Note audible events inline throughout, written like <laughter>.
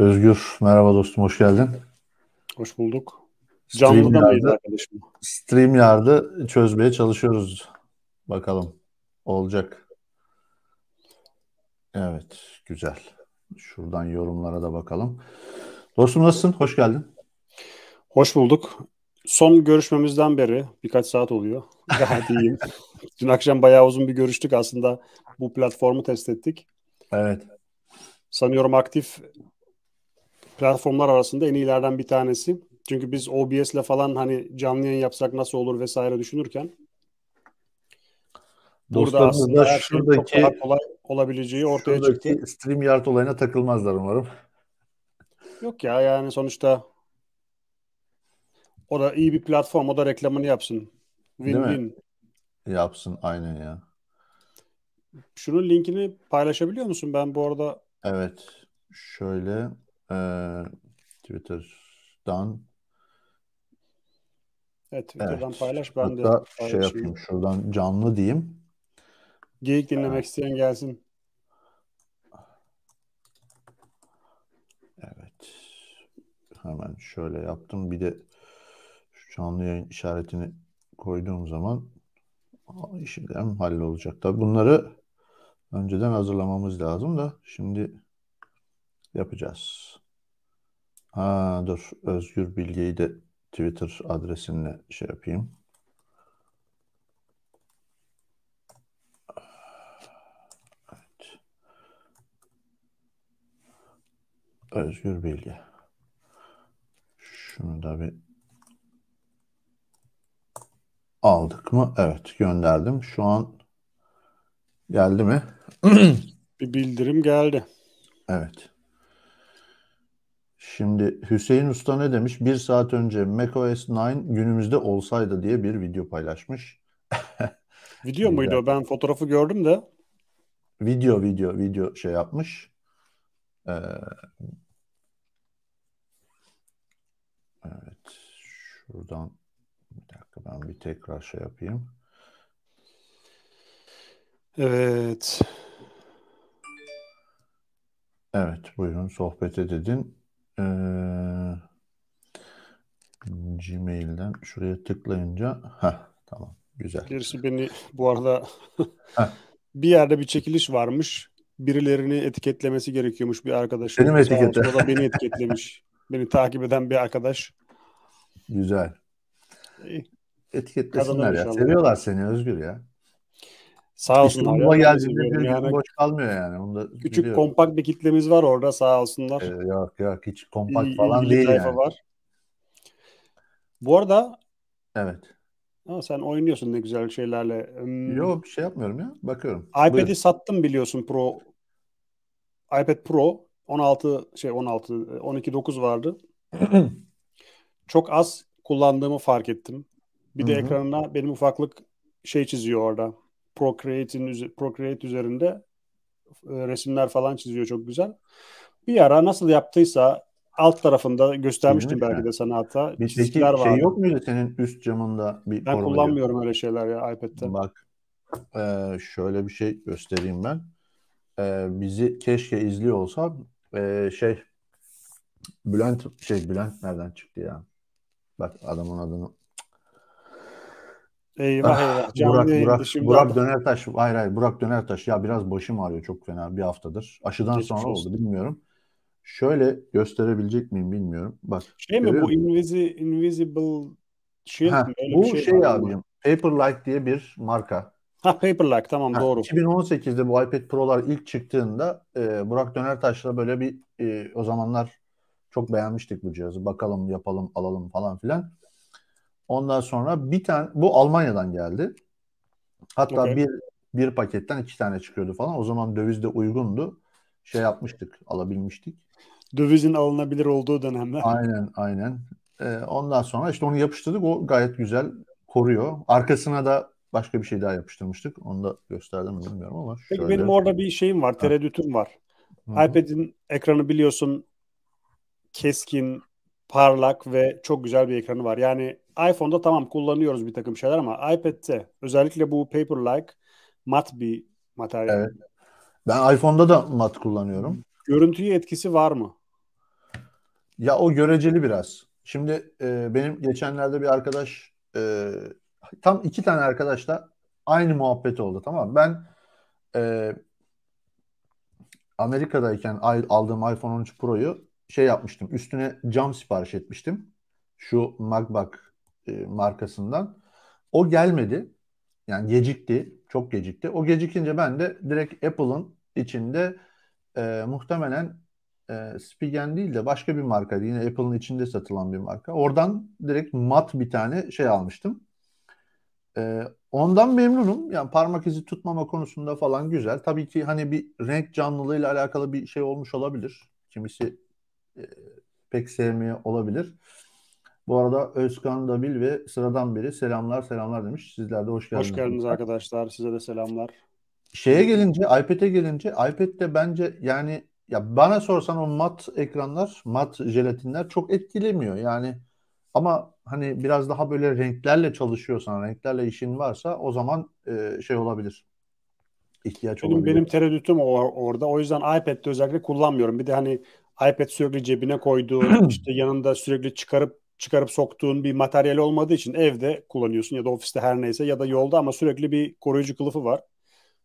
Özgür. Merhaba dostum, hoş geldin. Hoş bulduk. Canlı da mıydı arkadaşım? StreamYard'ı çözmeye çalışıyoruz. Bakalım. Olacak. Evet, güzel. Şuradan yorumlara da bakalım. Dostum nasılsın? Hoş geldin. Hoş bulduk. Son görüşmemizden beri birkaç saat oluyor. <laughs> Gayet iyiyim. Dün akşam bayağı uzun bir görüştük aslında. Bu platformu test ettik. Evet. Sanıyorum aktif platformlar arasında en iyilerden bir tanesi. Çünkü biz OBS ile falan hani canlı yayın yapsak nasıl olur vesaire düşünürken burada aslında her şeyin çok daha kolay olabileceği ortaya çıktı. StreamYard olayına takılmazlar umarım. Yok ya yani sonuçta o da iyi bir platform. O da reklamını yapsın. Win-win. Yapsın aynen ya. Şunun linkini paylaşabiliyor musun? Ben bu arada Evet. Şöyle e, Twitter'dan Evet Twitter'dan evet. paylaş ben Hatta de şey yapayım şuradan canlı diyeyim. Geyik dinlemek evet. isteyen gelsin. Evet. Hemen şöyle yaptım. Bir de şu canlı yayın işaretini koyduğum zaman işlem hallolacak. Tabii bunları önceden hazırlamamız lazım da şimdi yapacağız. Ha dur Özgür Bilge'yi de Twitter adresinle şey yapayım. Evet. Özgür Bilge. Şunu da bir aldık mı? Evet gönderdim. Şu an geldi mi? bir bildirim geldi. Evet. Şimdi Hüseyin Usta ne demiş? Bir saat önce macOS 9 günümüzde olsaydı diye bir video paylaşmış. <laughs> video muydu o? Ben fotoğrafı gördüm de. Video, video, video şey yapmış. Ee, evet. Şuradan bir dakika ben bir tekrar şey yapayım. Evet. Evet buyurun sohbet edin. Ee, Gmail'den şuraya tıklayınca ha tamam güzel. Birisi beni bu arada <laughs> bir yerde bir çekiliş varmış. Birilerini etiketlemesi gerekiyormuş bir arkadaşım. Benim etiketle. Da beni etiketlemiş. <laughs> beni takip eden bir arkadaş. Güzel. Etiketlesinler ya. Seviyorlar seni Özgür ya. Sağ olsunlar. İstanbul'a geldiğinde bir yani, boş kalmıyor yani. Onu da küçük biliyorum. kompakt bir kitlemiz var orada sağ olsunlar. Ee, yok yok hiç kompakt İyi, falan değil yani. var. Bu arada Evet. Ama sen oynuyorsun ne güzel şeylerle. Hmm. Yok bir şey yapmıyorum ya. Bakıyorum. iPad'i sattım biliyorsun Pro. iPad Pro 16 şey 16 12.9 vardı. <clears throat> Çok az kullandığımı fark ettim. Bir de Hı-hı. ekranına benim ufaklık şey çiziyor orada. Procreate'in Procreate üzerinde e, resimler falan çiziyor çok güzel. Bir ara nasıl yaptıysa alt tarafında göstermiştim belki de sana hatta. Bir çizgiler şey yok muydu senin üst camında bir Ben kullanmıyorum yok. öyle şeyler ya iPad'te. Bak e, şöyle bir şey göstereyim ben. E, bizi keşke izliyor olsa e, şey Bülent şey Bülent nereden çıktı ya? Bak adamın adını Eyvah ah, eyvah. Burak, Burak, Burak Dönertaş. Hayır hayır Burak Dönertaş. Ya biraz başım ağrıyor çok fena bir haftadır. Aşıdan Geçmiş sonra olsun. oldu bilmiyorum. Şöyle gösterebilecek miyim bilmiyorum. Bak. Şey mi bu Invisi, Invisible Shield ha, mi? Bu şey, şey abicim. Paperlike diye bir marka. Ha Paperlike tamam ha, doğru. 2018'de bu iPad Pro'lar ilk çıktığında e, Burak Dönertaş'la böyle bir e, o zamanlar çok beğenmiştik bu cihazı. Bakalım yapalım alalım falan filan. Ondan sonra bir tane bu Almanya'dan geldi. Hatta okay. bir bir paketten iki tane çıkıyordu falan. O zaman döviz de uygundu. Şey yapmıştık, alabilmiştik. Dövizin alınabilir olduğu dönemler. Aynen, aynen. Ee, ondan sonra işte onu yapıştırdık. O gayet güzel koruyor. Arkasına da başka bir şey daha yapıştırmıştık. Onu da gösterdim bilmiyorum ama Peki şöyle... benim orada bir şeyim var, tereddütüm var. Hı-hı. iPad'in ekranı biliyorsun keskin, parlak ve çok güzel bir ekranı var. Yani iPhone'da tamam kullanıyoruz bir takım şeyler ama iPad'te özellikle bu Paperlike mat bir materyal. Evet. Ben iPhone'da da mat kullanıyorum. Görüntüye etkisi var mı? Ya o göreceli biraz. Şimdi e, benim geçenlerde bir arkadaş e, tam iki tane arkadaşla aynı muhabbet oldu tamam mı? Ben e, Amerika'dayken aldığım iPhone 13 Pro'yu şey yapmıştım. Üstüne cam sipariş etmiştim. Şu MacBook e, markasından. O gelmedi. Yani gecikti. Çok gecikti. O gecikince ben de direkt Apple'ın içinde e, muhtemelen e, Spigen değil de başka bir markaydı. Yine Apple'ın içinde satılan bir marka. Oradan direkt mat bir tane şey almıştım. E, ondan memnunum. Yani parmak izi tutmama konusunda falan güzel. Tabii ki hani bir renk canlılığıyla alakalı bir şey olmuş olabilir. Kimisi e, pek sevmiyor olabilir. Bu arada Özkan Dabil ve sıradan biri selamlar selamlar demiş. Sizler de hoş geldiniz. Hoş geldiniz arkadaşlar. Size de selamlar. Şeye gelince iPad'e gelince iPad'de bence yani ya bana sorsan o mat ekranlar, mat jelatinler çok etkilemiyor. Yani ama hani biraz daha böyle renklerle çalışıyorsan, renklerle işin varsa o zaman e, şey olabilir. İhtiyaç benim, olabilir. Benim tereddütüm or- orada. O yüzden iPad'de özellikle kullanmıyorum. Bir de hani iPad sürekli cebine koyduğun, <clears throat> işte yanında sürekli çıkarıp çıkarıp soktuğun bir materyal olmadığı için evde kullanıyorsun ya da ofiste her neyse ya da yolda ama sürekli bir koruyucu kılıfı var.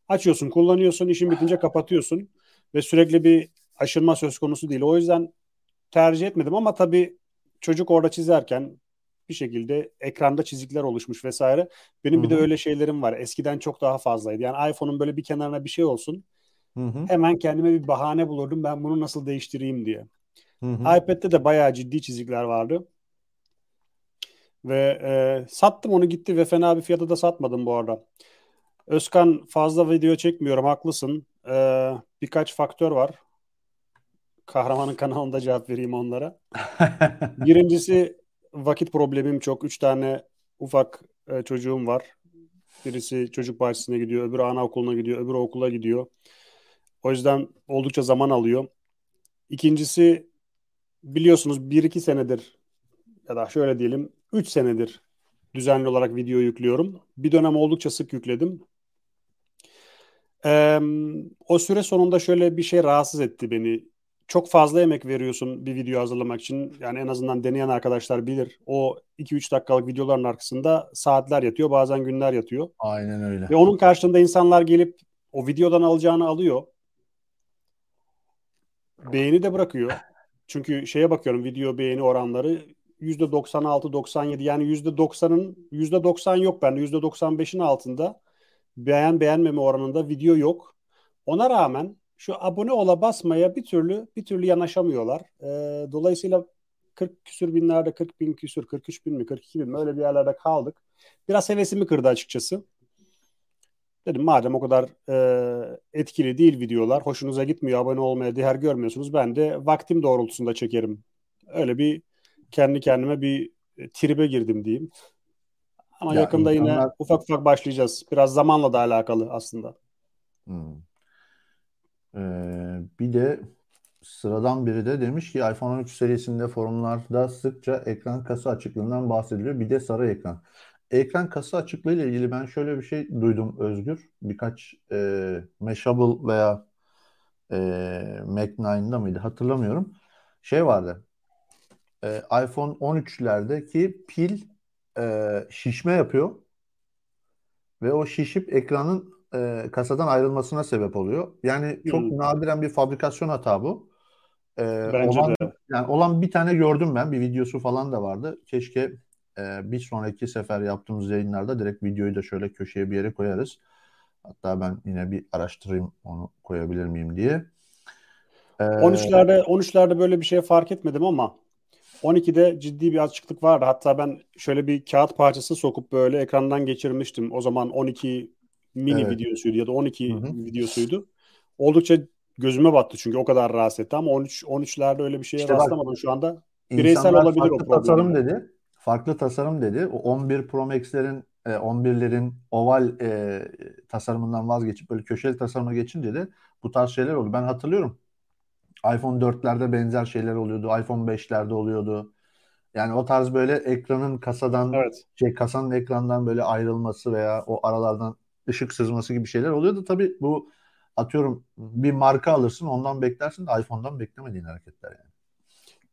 Açıyorsun, kullanıyorsun, işin bitince kapatıyorsun ve sürekli bir aşınma söz konusu değil. O yüzden tercih etmedim ama tabii çocuk orada çizerken bir şekilde ekranda çizikler oluşmuş vesaire. Benim Hı-hı. bir de öyle şeylerim var. Eskiden çok daha fazlaydı. Yani iPhone'un böyle bir kenarına bir şey olsun. Hı-hı. Hemen kendime bir bahane bulurdum. Ben bunu nasıl değiştireyim diye. Hı-hı. iPad'de de bayağı ciddi çizikler vardı. Ve e, sattım onu gitti ve fena bir fiyata da satmadım bu arada. Özkan fazla video çekmiyorum haklısın. Ee, birkaç faktör var. Kahramanın <laughs> kanalında cevap vereyim onlara. <laughs> Birincisi vakit problemim çok. Üç tane ufak e, çocuğum var. Birisi çocuk bahçesine gidiyor, öbürü anaokuluna gidiyor, öbürü okula gidiyor. O yüzden oldukça zaman alıyor. İkincisi biliyorsunuz bir iki senedir ya da şöyle diyelim üç senedir düzenli olarak video yüklüyorum. Bir dönem oldukça sık yükledim. Ee, o süre sonunda şöyle bir şey rahatsız etti beni. Çok fazla emek veriyorsun bir video hazırlamak için. Yani en azından deneyen arkadaşlar bilir. O 2-3 dakikalık videoların arkasında saatler yatıyor, bazen günler yatıyor. Aynen öyle. Ve onun karşılığında insanlar gelip o videodan alacağını alıyor. Beğeni de bırakıyor. Çünkü şeye bakıyorum video beğeni oranları %96-97 yani %90'ın %90 yok bende %95'in altında beğen beğenmeme oranında video yok. Ona rağmen şu abone ola basmaya bir türlü bir türlü yanaşamıyorlar. E, dolayısıyla 40 küsür binlerde 40 bin küsür 43 bin mi 42 bin mi öyle bir yerlerde kaldık. Biraz hevesimi kırdı açıkçası. Dedim madem o kadar e, etkili değil videolar, hoşunuza gitmiyor, abone olmaya değer görmüyorsunuz. Ben de vaktim doğrultusunda çekerim. Öyle bir kendi kendime bir tribe girdim diyeyim. Ama ya yakında insanlar... yine ufak ufak başlayacağız. Biraz zamanla da alakalı aslında. Hmm. Ee, bir de sıradan biri de demiş ki iPhone 13 serisinde forumlarda sıkça ekran kasa açıklığından bahsediliyor. Bir de sarı ekran. Ekran kasa açıklığı ile ilgili ben şöyle bir şey duydum Özgür. Birkaç e, Mashable veya e, Mac 9'da mıydı hatırlamıyorum. Şey vardı. E, iPhone 13'lerdeki pil e, şişme yapıyor ve o şişip ekranın e, kasadan ayrılmasına sebep oluyor. Yani çok hmm. nadiren bir fabrikasyon hata bu. E, Bence olan, de. Yani olan bir tane gördüm ben. Bir videosu falan da vardı. Keşke e, bir sonraki sefer yaptığımız yayınlarda direkt videoyu da şöyle köşeye bir yere koyarız. Hatta ben yine bir araştırayım onu koyabilir miyim diye. Ee, 13'lerde 13'lerde böyle bir şey fark etmedim ama 12'de ciddi bir açıklık vardı. Hatta ben şöyle bir kağıt parçası sokup böyle ekrandan geçirmiştim. O zaman 12 mini evet. videosuydu ya da 12 Hı-hı. videosuydu. Oldukça gözüme battı çünkü o kadar rahatsız etti ama 13 13'lerde öyle bir şeye işte rastlamadım bak, şu anda. Bireysel olabilir o problem. tasarım dedi. Farklı tasarım dedi. O 11 Pro Max'lerin 11'lerin e, oval e, tasarımından vazgeçip böyle köşeli tasarıma geçince de bu tarz şeyler oldu. Ben hatırlıyorum iPhone 4'lerde benzer şeyler oluyordu. iPhone 5'lerde oluyordu. Yani o tarz böyle ekranın kasadan evet. şey kasanın ekrandan böyle ayrılması veya o aralardan ışık sızması gibi şeyler oluyordu. Tabii bu atıyorum bir marka alırsın ondan beklersin de iPhone'dan beklemediğin hareketler yani.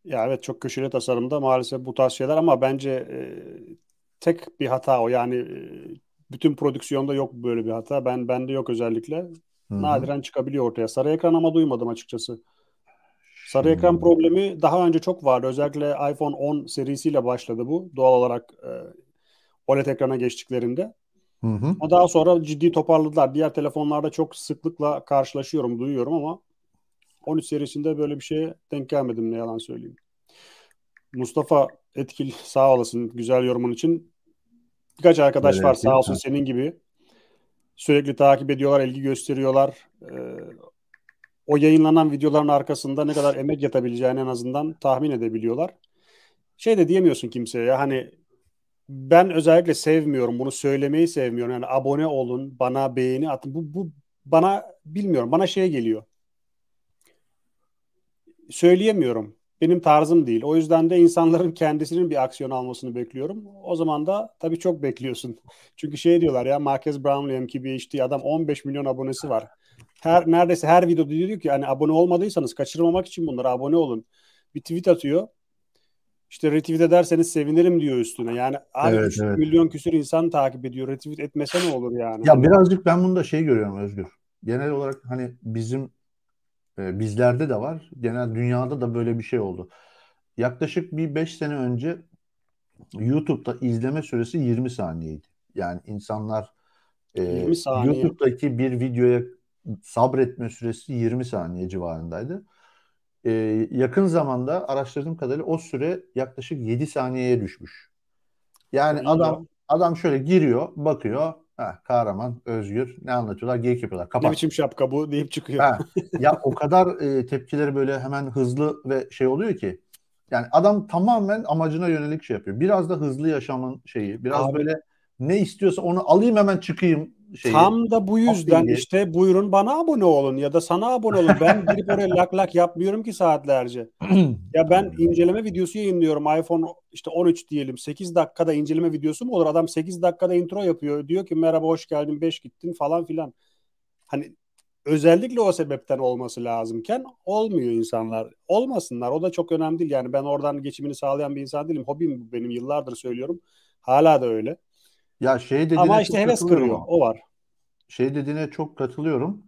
Ya evet çok köşeli tasarımda maalesef bu tarz şeyler ama bence e, tek bir hata o yani e, bütün prodüksiyonda yok böyle bir hata. Ben bende yok özellikle. Hı-hı. Nadiren çıkabiliyor ortaya. Sarı ekran ama duymadım açıkçası. Sarı hmm. ekran problemi daha önce çok vardı. Özellikle iPhone 10 serisiyle başladı bu. Doğal olarak e, OLED ekrana geçtiklerinde. Hı hı. Ama daha sonra ciddi toparladılar. Diğer telefonlarda çok sıklıkla karşılaşıyorum, duyuyorum ama 13 serisinde böyle bir şeye denk gelmedim ne yalan söyleyeyim. Mustafa Etkil sağ olasın güzel yorumun için. Birkaç arkadaş evet, var sağ olsun senin gibi. Sürekli takip ediyorlar, ilgi gösteriyorlar. Ee, o yayınlanan videoların arkasında ne kadar emek yatabileceğini en azından tahmin edebiliyorlar. Şey de diyemiyorsun kimseye ya hani ben özellikle sevmiyorum bunu söylemeyi sevmiyorum. Yani abone olun, bana beğeni atın. Bu, bu bana bilmiyorum bana şey geliyor. Söyleyemiyorum. Benim tarzım değil. O yüzden de insanların <laughs> kendisinin bir aksiyon almasını bekliyorum. O zaman da tabii çok bekliyorsun. <laughs> Çünkü şey diyorlar ya Marquez Brownlee MKBHD adam 15 milyon abonesi var her neredeyse her videoda diyor ki hani abone olmadıysanız kaçırmamak için bunlara abone olun. Bir tweet atıyor. İşte retweet ederseniz sevinirim diyor üstüne. Yani abi evet, 3 evet. milyon küsür insan takip ediyor. Retweet etmese ne olur yani? Ya birazcık ben bunu da şey görüyorum Özgür. Genel olarak hani bizim e, bizlerde de var. Genel dünyada da böyle bir şey oldu. Yaklaşık bir 5 sene önce YouTube'da izleme süresi 20 saniyeydi. Yani insanlar e, YouTube'daki bir videoya sabretme süresi 20 saniye civarındaydı. Ee, yakın zamanda araştırdığım kadarıyla o süre yaklaşık 7 saniyeye düşmüş. Yani adam adam şöyle giriyor, bakıyor. Ha, kahraman, özgür. Ne anlatıyorlar? Geyik yapıyorlar. Kapat. Ne biçim şapka bu deyip çıkıyor. Ha, ya <laughs> o kadar e, tepkileri böyle hemen hızlı ve şey oluyor ki. Yani adam tamamen amacına yönelik şey yapıyor. Biraz da hızlı yaşamın şeyi. Biraz Abi, böyle ne istiyorsa onu alayım hemen çıkayım şeyi. Tam da bu yüzden işte buyurun bana abone olun ya da sana abone olun. Ben <laughs> girip oraya lak lak yapmıyorum ki saatlerce. <clears throat> ya ben inceleme videosu yayınlıyorum. iPhone işte 13 diyelim 8 dakikada inceleme videosu mu olur? Adam 8 dakikada intro yapıyor. Diyor ki merhaba hoş geldin 5 gittin falan filan. Hani özellikle o sebepten olması lazımken olmuyor insanlar. Olmasınlar. O da çok önemli değil. Yani ben oradan geçimini sağlayan bir insan değilim. Hobim bu benim yıllardır söylüyorum. Hala da öyle. Ya şey dediğine Ama işte heves kırıyor. O var. Şey dediğine çok katılıyorum.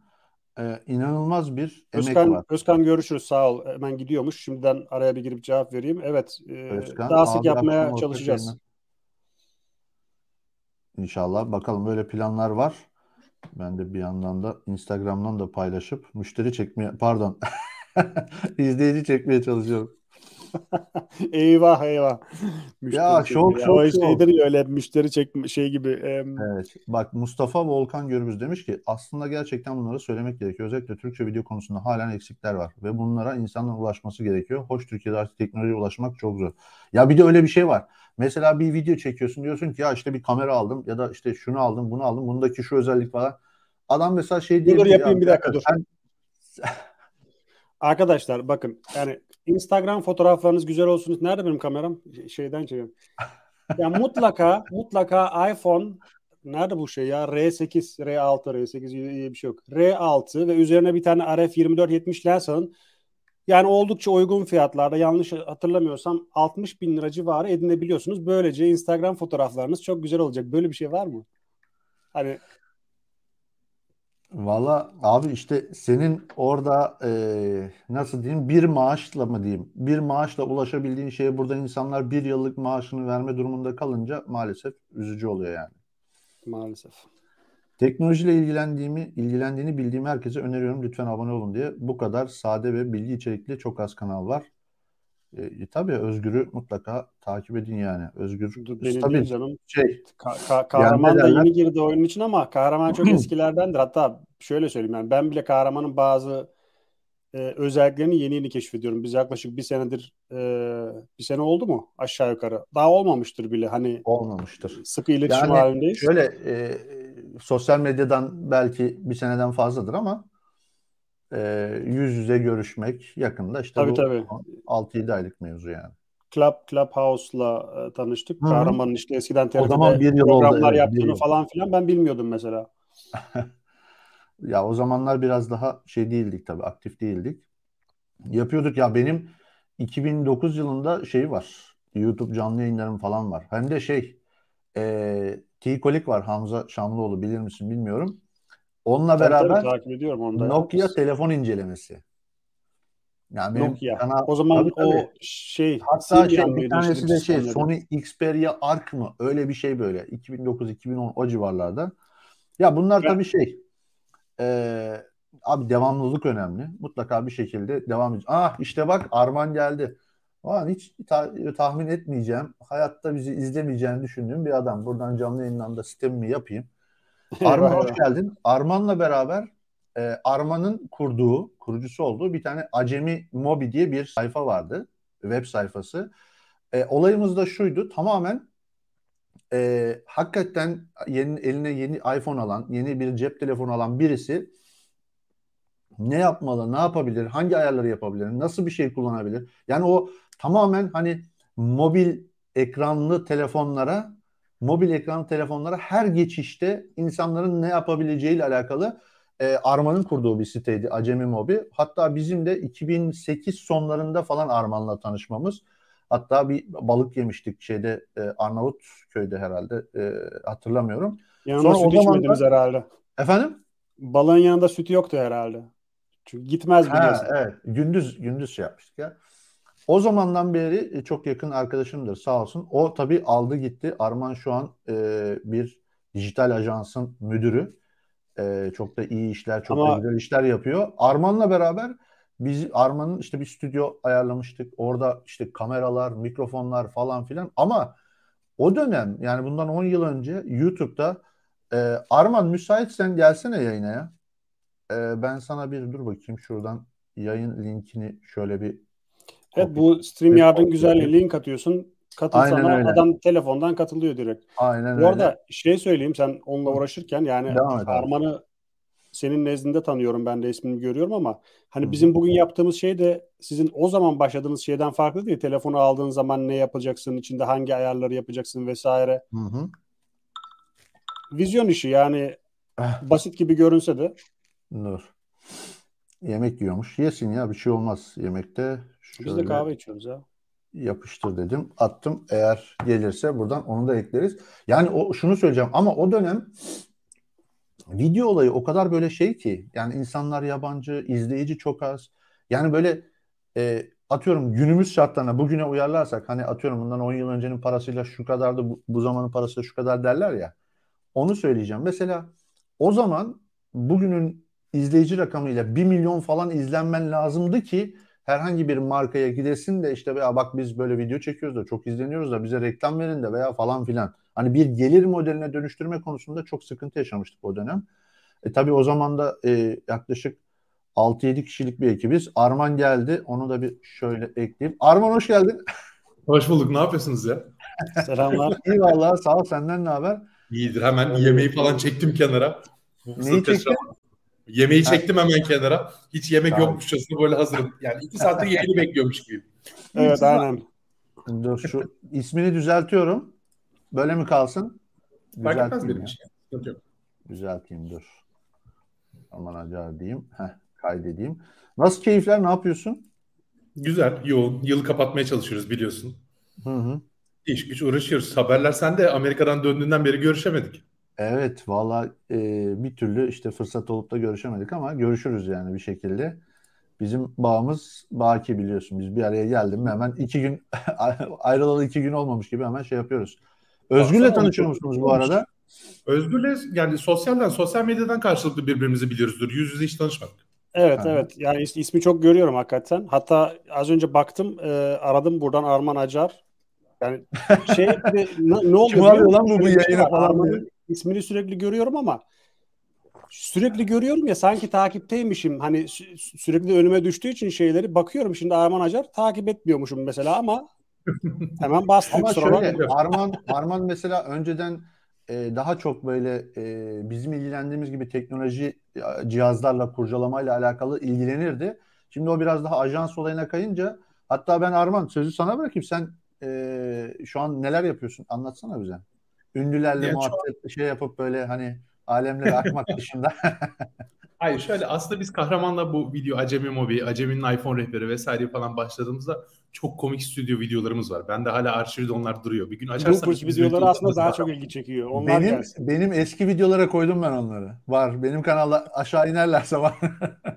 Ee, inanılmaz bir Özkan, emek var. Özkan görüşürüz sağ ol. Hemen gidiyormuş. Şimdiden araya bir girip cevap vereyim. Evet. E, Özkan, daha sık yapmaya çalışacağız. İnşallah. Bakalım böyle planlar var. Ben de bir yandan da Instagram'dan da paylaşıp müşteri çekmeye pardon <laughs> izleyici çekmeye çalışıyorum. <laughs> eyvah eyvah. Müşteri ya çok çok o şeydir ya öyle müşteri çekme şey gibi. Em... Evet. Bak Mustafa Volkan Gürbüz demiş ki aslında gerçekten bunları söylemek gerekiyor. Özellikle Türkçe video konusunda halen eksikler var ve bunlara insanların ulaşması gerekiyor. Hoş Türkiye'de artık teknolojiye ulaşmak çok zor. Ya bir de öyle bir şey var. Mesela bir video çekiyorsun diyorsun ki ya işte bir kamera aldım ya da işte şunu aldım bunu aldım bundaki şu özellik falan. Adam mesela şey diyor. Dur yapayım bir dakika dur. Sen... Arkadaşlar bakın yani Instagram fotoğraflarınız güzel olsun. Nerede benim kameram? Şeyden çekiyorum. <laughs> ya mutlaka mutlaka iPhone nerede bu şey ya? R8, R6, R8 diye bir şey yok. R6 ve üzerine bir tane RF 2470 lens alın. Yani oldukça uygun fiyatlarda yanlış hatırlamıyorsam 60 bin lira civarı edinebiliyorsunuz. Böylece Instagram fotoğraflarınız çok güzel olacak. Böyle bir şey var mı? Hani Valla abi işte senin orada e, nasıl diyeyim bir maaşla mı diyeyim bir maaşla ulaşabildiğin şeye burada insanlar bir yıllık maaşını verme durumunda kalınca maalesef üzücü oluyor yani. Maalesef. Teknolojiyle ilgilendiğimi, ilgilendiğini bildiğim herkese öneriyorum lütfen abone olun diye. Bu kadar sade ve bilgi içerikli çok az kanal var. E, tabii Özgür'ü mutlaka takip edin yani. Özgür Benim tabii canım. Şey, ka- ka- kahraman da yeni girdi oyunun için ama kahraman çok <clears throat> eskilerdendir. Hatta şöyle söyleyeyim yani ben bile kahramanın bazı e, özelliklerini yeni yeni keşfediyorum. Biz yaklaşık bir senedir e, bir sene oldu mu aşağı yukarı? Daha olmamıştır bile hani. Olmamıştır. Sıkı iletişim yani halindeyiz. Şöyle e, sosyal medyadan belki bir seneden fazladır ama e, yüz yüze görüşmek yakında işte tabii, bu tabii. 6-7 aylık mevzu yani. Club Clubhouse'la e, tanıştık. Hı-hı. Kahramanın işte eskiden TRT'de programlar oldu, evet, yaptığını falan filan ben bilmiyordum mesela. <laughs> Ya o zamanlar biraz daha şey değildik tabii aktif değildik. Yapıyorduk ya benim 2009 yılında şey var. YouTube canlı yayınlarım falan var. Hem de şey e, T-Kolik var Hamza Şamlıoğlu bilir misin bilmiyorum. Onunla Tabii beraber tabii, takip ediyorum onu da. Nokia telefon incelemesi. Yani benim Nokia. kanal- O zaman Tabii, o tabii. şey Hatta şey, bir tanesi de şey sistemleri? Sony Xperia Arc mı? Öyle bir şey böyle. 2009-2010 o civarlarda. Ya bunlar Ben- tabii şey e, abi devamlılık önemli. Mutlaka bir şekilde devam edeceğiz. Ah işte bak Arman geldi. Ulan hiç ta- tahmin etmeyeceğim. Hayatta bizi izlemeyeceğini düşündüğüm bir adam. Buradan canlı yayından da sistemimi yapayım. Arman hoş geldin. Arman'la beraber e, Arman'ın kurduğu, kurucusu olduğu bir tane Acemi Mobi diye bir sayfa vardı. Web sayfası. E, olayımız da şuydu. Tamamen e, hakikaten yeni, eline yeni iPhone alan, yeni bir cep telefonu alan birisi ne yapmalı, ne yapabilir, hangi ayarları yapabilir, nasıl bir şey kullanabilir? Yani o tamamen hani mobil ekranlı telefonlara, mobil ekranlı telefonlara her geçişte insanların ne yapabileceğiyle alakalı e, Arman'ın kurduğu bir siteydi Acemi Mobi. Hatta bizim de 2008 sonlarında falan Arman'la tanışmamız. Hatta bir balık yemiştik şeyde e, Arnavutköy'de herhalde e, hatırlamıyorum. Yanında Sonra o süt da- içmediniz herhalde. Efendim? Balığın yanında sütü yoktu herhalde. Çünkü gitmez Ha, biliyorsun. evet. Gündüz gündüz şey yapmıştık ya. O zamandan beri e, çok yakın arkadaşımdır sağ olsun. O tabii aldı gitti. Arman şu an e, bir dijital ajansın müdürü. E, çok da iyi işler, çok da Ama- güzel işler yapıyor. Arman'la beraber biz Arman'ın işte bir stüdyo ayarlamıştık. Orada işte kameralar, mikrofonlar falan filan. Ama o dönem yani bundan 10 yıl önce YouTube'da e, Arman müsaitsen gelsene yayına ya. E, ben sana bir dur bakayım şuradan yayın linkini şöyle bir Evet bu StreamYard'ın güzelliği link atıyorsun. Katıl Aynen sana öyle. adam telefondan katılıyor direkt. Aynen Bu öyle. arada şey söyleyeyim sen onunla uğraşırken yani Devam. Arman'ı senin nezdinde tanıyorum ben de ismini görüyorum ama hani Hı hı. bizim bugün yaptığımız şey de sizin o zaman başladığınız şeyden farklı değil. Telefonu aldığın zaman ne yapacaksın, içinde hangi ayarları yapacaksın vesaire. Hı hı. Vizyon işi yani Eh. basit gibi görünse de Dur. Yemek yiyormuş. Yesin ya bir şey olmaz yemekte. Biz de Şöyle kahve içiyoruz ya. yapıştır dedim. Attım. Eğer gelirse buradan onu da ekleriz. Yani o şunu söyleyeceğim ama o dönem video olayı o kadar böyle şey ki yani insanlar yabancı, izleyici çok az. Yani böyle e, atıyorum günümüz şartlarına bugüne uyarlarsak hani atıyorum bundan 10 yıl öncenin parasıyla şu kadardı bu, bu zamanın parasıyla şu kadar derler ya. Onu söyleyeceğim. Mesela o zaman bugünün izleyici rakamıyla 1 milyon falan izlenmen lazımdı ki herhangi bir markaya gidesin de işte veya bak biz böyle video çekiyoruz da çok izleniyoruz da bize reklam verin de veya falan filan. Hani bir gelir modeline dönüştürme konusunda çok sıkıntı yaşamıştık o dönem. E tabii o zaman da e, yaklaşık 6-7 kişilik bir ekibiz. Arman geldi. Onu da bir şöyle ekleyeyim. Arman hoş geldin. <laughs> Hoş bulduk. Ne yapıyorsunuz ya? Selamlar. <laughs> İyi vallahi sağ ol. Senden ne haber? İyidir. Hemen yemeği falan çektim kenara. Neyi çektin? Yemeği çektim hemen kenara. Hiç yemek Tamam. yokmuşçasına böyle hazırım. Yani iki saattir <laughs> yayını bekliyormuş gibiyim. evet aynen. Dur şu ismini düzeltiyorum. Böyle mi kalsın? Fark etmez Düzelteyim benim için. Düzelteyim dur. Aman acar diyeyim. Heh, kaydedeyim. Nasıl keyifler? Ne yapıyorsun? Güzel, yoğun. Yılı kapatmaya çalışıyoruz biliyorsun. Hı hı. İş güç uğraşıyoruz. Haberler sen de Amerika'dan döndüğünden beri görüşemedik. Evet valla e, bir türlü işte fırsat olup da görüşemedik ama görüşürüz yani bir şekilde. Bizim bağımız baki biliyorsun. Biz bir araya geldim mi hemen iki gün <laughs> ayrılalı iki gün olmamış gibi hemen şey yapıyoruz. Özgür'le tanışıyor musunuz bu arada? Özgür'le yani sosyalden, sosyal medyadan karşılıklı birbirimizi biliyoruzdur. Yüz yüze hiç tanışmadık. Evet Aha. evet. Yani is- ismi çok görüyorum hakikaten. Hatta az önce baktım, e, aradım buradan Arman Acar. Yani şey ne, ne oluyor Kim biliyor arıyor musun? lan bu- bu bir şey falan ismini sürekli görüyorum ama sürekli görüyorum ya sanki takipteymişim. Hani sü- sürekli önüme düştüğü için şeyleri bakıyorum. Şimdi Arman Acar takip etmiyormuşum mesela ama <laughs> hemen bastım. Ama şöyle Arman Arman mesela önceden e, daha çok böyle e, bizim ilgilendiğimiz gibi teknoloji e, cihazlarla kurcalamayla alakalı ilgilenirdi. Şimdi o biraz daha ajans olayına kayınca hatta ben Arman sözü sana bırakayım sen e, şu an neler yapıyorsun anlatsana bize. Ünlülerle Ya muhabbet şey yapıp böyle hani alemlere akmak <laughs> dışında. <laughs> Hayır şöyle aslında biz kahramanla bu video Acemi Mobi, Acemi'nin iPhone rehberi vesaire falan başladığımızda çok komik stüdyo videolarımız var. Ben de hala arşivde onlar duruyor. Bir gün Bloopers biz videoları aslında daha da- çok ilgi çekiyor. Onlar Benim gelsin. benim eski videolara koydum ben onları. Var. Benim kanalda aşağı inerlerse var.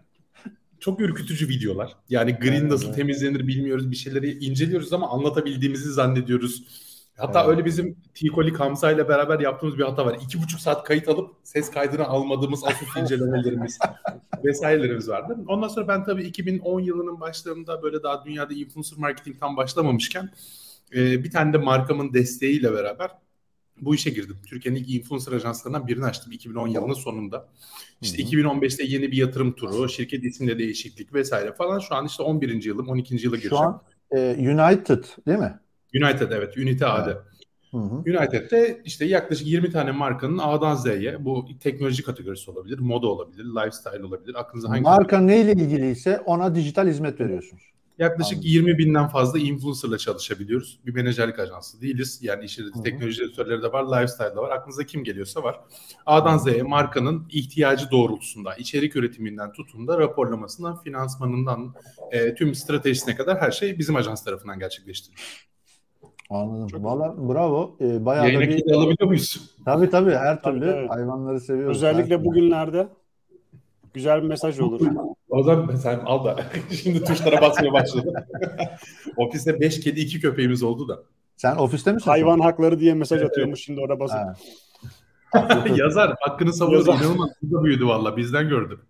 <laughs> çok ürkütücü videolar. Yani green Evet, nasıl evet. temizlenir bilmiyoruz. Bir şeyleri inceliyoruz ama anlatabildiğimizi zannediyoruz. Hatta Evet. öyle bizim T-Kolik Hamza ile beraber yaptığımız bir hata var. İki buçuk saat kayıt alıp ses kaydını almadığımız Asus <laughs> incelemelerimiz <laughs> vesairelerimiz vardı. Ondan sonra ben tabii 2010 yılının başlarında böyle daha dünyada influencer marketing tam başlamamışken e, bir tane de markamın desteğiyle beraber bu işe girdim. Türkiye'nin ilk influencer ajanslarından birini açtım 2010 yılının sonunda. İşte Hı hı. 2015'te yeni bir yatırım turu, şirket isimde değişiklik vesaire falan. Şu an işte 11. yılım, 12. yıla Şu gireceğim. an e, United değil mi? United evet, Unity AD. Hı hı. United'de işte yaklaşık 20 tane markanın A'dan Z'ye bu teknoloji kategorisi olabilir, moda olabilir, lifestyle olabilir. Aklınıza hangi Marka neyle ilgiliyse ona dijital hizmet veriyorsunuz. Yaklaşık Anladım. 20 binden fazla influencerla çalışabiliyoruz. Bir menajerlik ajansı değiliz. Yani işin hı. teknoloji editörleri de var, lifestyle de var. Aklınıza kim geliyorsa var. A'dan Z'ye markanın ihtiyacı doğrultusunda, içerik üretiminden tutun da raporlamasından, finansmanından, e, tüm stratejisine kadar her şey bizim ajans tarafından gerçekleştiriliyor. Anladım. Çok Valla bravo. E, bayağı da Yayına bir... kedi alabiliyor muyuz? Tabii tabii her Tabii, türlü tabii. hayvanları seviyoruz. Özellikle Her türlü. bugünlerde güzel bir mesaj olur. <laughs> O zaman sen al da. <laughs> Şimdi tuşlara basmaya başladı. <laughs> Ofiste 5 kedi 2 köpeğimiz oldu da. Sen ofiste misin? Hayvan hakları diye mesaj atıyormuş şimdi orada basıp. Yazar hakkını savunuyor. İnanılmaz hızlı büyüdü valla. Bizden gördüm.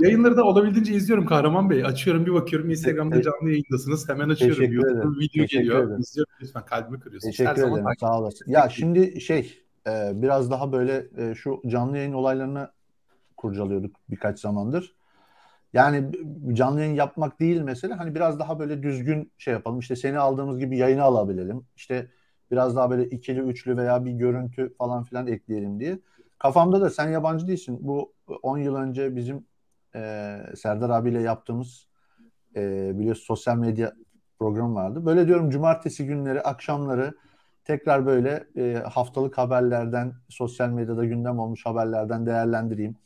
Yayınları da olabildiğince izliyorum Kahraman Bey. Açıyorum bir bakıyorum Instagram'da canlı yayındasınız. Hemen açıyorum. Teşekkür YouTube'da ederim. video Teşekkür geliyor. ederim. İzliyorum lütfen kalbimi kırıyorsunuz. Teşekkür Her zaman ederim. takip- Sağ olasın. Ya şimdi şey e, biraz daha böyle e, şu canlı yayın olaylarını kurcalıyorduk birkaç zamandır. Yani canlı yayın yapmak değil mesele. Hani biraz daha böyle düzgün şey yapalım. İşte seni aldığımız gibi yayını alabilelim. İşte biraz daha böyle ikili, üçlü veya bir görüntü falan filan ekleyelim diye. Kafamda da sen yabancı değilsin. Bu 10 yıl önce bizim e, Serdar abiyle yaptığımız e, biliyorsun sosyal medya programı vardı. Böyle diyorum cumartesi günleri, akşamları tekrar böyle e, haftalık haberlerden, sosyal medyada gündem olmuş haberlerden değerlendireyim.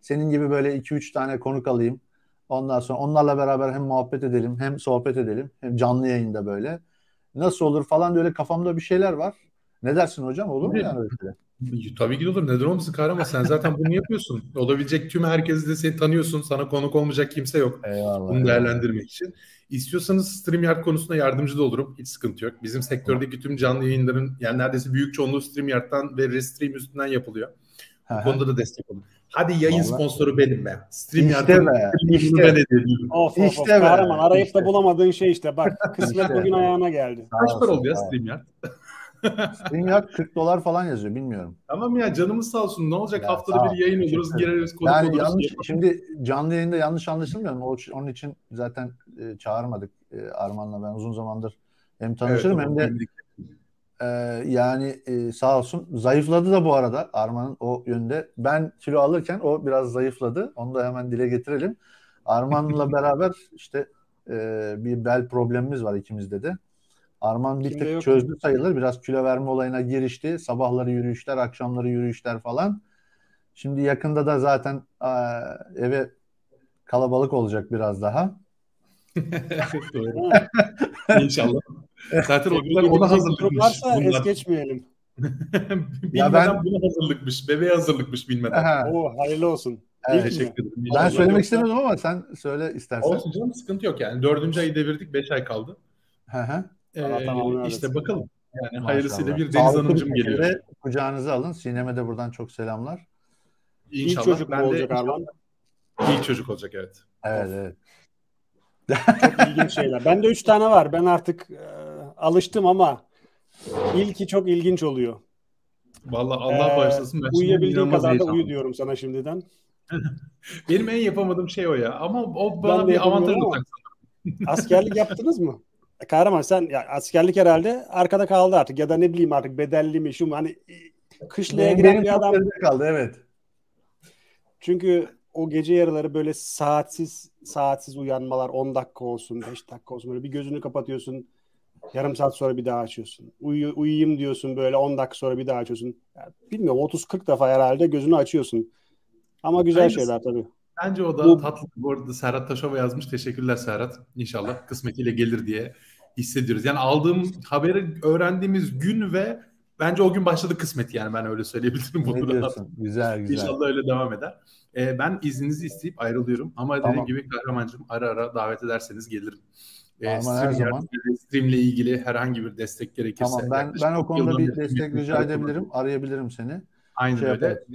Senin gibi böyle 2-3 tane konuk alayım. Ondan sonra onlarla beraber hem muhabbet edelim, hem sohbet edelim, hem canlı yayında böyle. Nasıl olur falan öyle kafamda bir şeyler var. Ne dersin hocam? Olur mu Tabii. yani öyle şey? Tabii ki de olur. Neden olmasın Kahraman? Sen zaten bunu yapıyorsun. <laughs> Olabilecek tüm herkesi de seni tanıyorsun. Sana konuk olmayacak kimse yok. Eyvallah. Bunu değerlendirmek için. İstiyorsanız StreamYard konusunda yardımcı da olurum. Hiç sıkıntı yok. Bizim sektördeki tüm canlı yayınların yani neredeyse büyük çoğunluğu StreamYard'dan ve Restream üstünden yapılıyor. Bu konuda da destek olun. Hadi yayın Vallahi- sponsoru benim be. İşte StreamYard'ın be, işte. ben. Of of of İşte be, kahraman arayıp işte. da bulamadığın şey işte bak <laughs> kısmet İşte. bugün ayağına geldi. Kaç para oldu ya. StreamYard? StreamYard 40 dolar falan yazıyor bilmiyorum. Tamam ya canımız sağ olsun. Ne olacak? Ya, Haftada bir yayın oluruz, gireriz, konuk Yani oluruz. yanlış şimdi canlı yayında yanlış anlaşılmıyor mu? Onun için zaten e, çağırmadık e, Arman'la ben uzun zamandır hem tanışırım hem de e, yani e, sağ olsun zayıfladı da bu arada Arman'ın o yönde. Ben kilo alırken o biraz zayıfladı. Onu da hemen dile getirelim. Arman'la <laughs> beraber işte e, bir bel problemimiz var ikimizde de. Arman bir Kimde tık yok. çözdü sayılır. Biraz kilo verme olayına girişti. Sabahları yürüyüşler, akşamları yürüyüşler falan. Şimdi yakında da zaten eve kalabalık olacak biraz daha. <laughs> Doğru. <laughs> İnşallah. Zaten o yüzden ona hazırlıkmış. varsa es Bunlar. geçmeyelim. <laughs> Ya ben- buna hazırlıkmış. Bebeğe hazırlıkmış bilmeden. Aha, Oo hayırlı olsun. evet. Teşekkür ederim. Ben İnşallah. söylemek yoksa- istemedim ama sen söyle istersen. Olsun canım sıkıntı yok yani. Dördüncü ayı devirdik. Beş ay kaldı. Hı hı. Allah Ee, tamamını işte öğretsin. bakalım. Yani Maşallah. hayırlısıyla bir Deniz Sağlıklı Hanımcığım bir şekilde geliyor. Kucağınıza alın. Sinem'e de buradan çok selamlar. İlk İnşallah. çocuk mu Ben olacak Arman? İlk çocuk olacak evet. Evet evet. Çok ilginç şeyler. Bende üç tane var. Ben artık e, alıştım ama ilki çok ilginç oluyor. Vallahi Allah Ee, bağışlasın. Ben Uyuyabildiğin kadar da uyu diyorum sana şimdiden. Benim en yapamadığım şey o ya. Ama o Ben bana de bir avantaj olacak. Askerlik yaptınız mı? Kahraman sen ya askerlik herhalde arkada kaldı artık ya da ne bileyim artık bedelli mi şu mu hani kışlaya benim bir adam kaldı evet. çünkü o gece yarıları böyle saatsiz saatsiz uyanmalar 10 dakika olsun 5 dakika olsun böyle bir gözünü kapatıyorsun yarım saat sonra bir daha açıyorsun. Uyu, uyuyayım diyorsun böyle 10 dakika sonra bir daha açıyorsun. Ya bilmiyorum 30-40 defa herhalde gözünü açıyorsun. Ama güzel Hayırlısı. şeyler tabii. Bence o da Bu- tatlı. Bu arada Serhat Taşova yazmış. Teşekkürler Serhat. İnşallah <laughs> kısmetiyle gelir diye hissediyoruz. Yani aldığım haberi öğrendiğimiz gün ve bence o gün başladı kısmet yani ben öyle söyleyebilirim. Ne diyorsun? Güzel güzel. İnşallah öyle devam eder. Ee, ben izninizi isteyip ayrılıyorum. Ama Tamam. dediğim gibi Kahramancığım ara ara davet ederseniz gelirim. Ee, Ama her zaman. streamle ilgili herhangi bir destek gerekirse. Tamam ben ben o konuda bir destek rica edebilirim. Arayabilirim seni. Aynen Şey öyle. yaparız.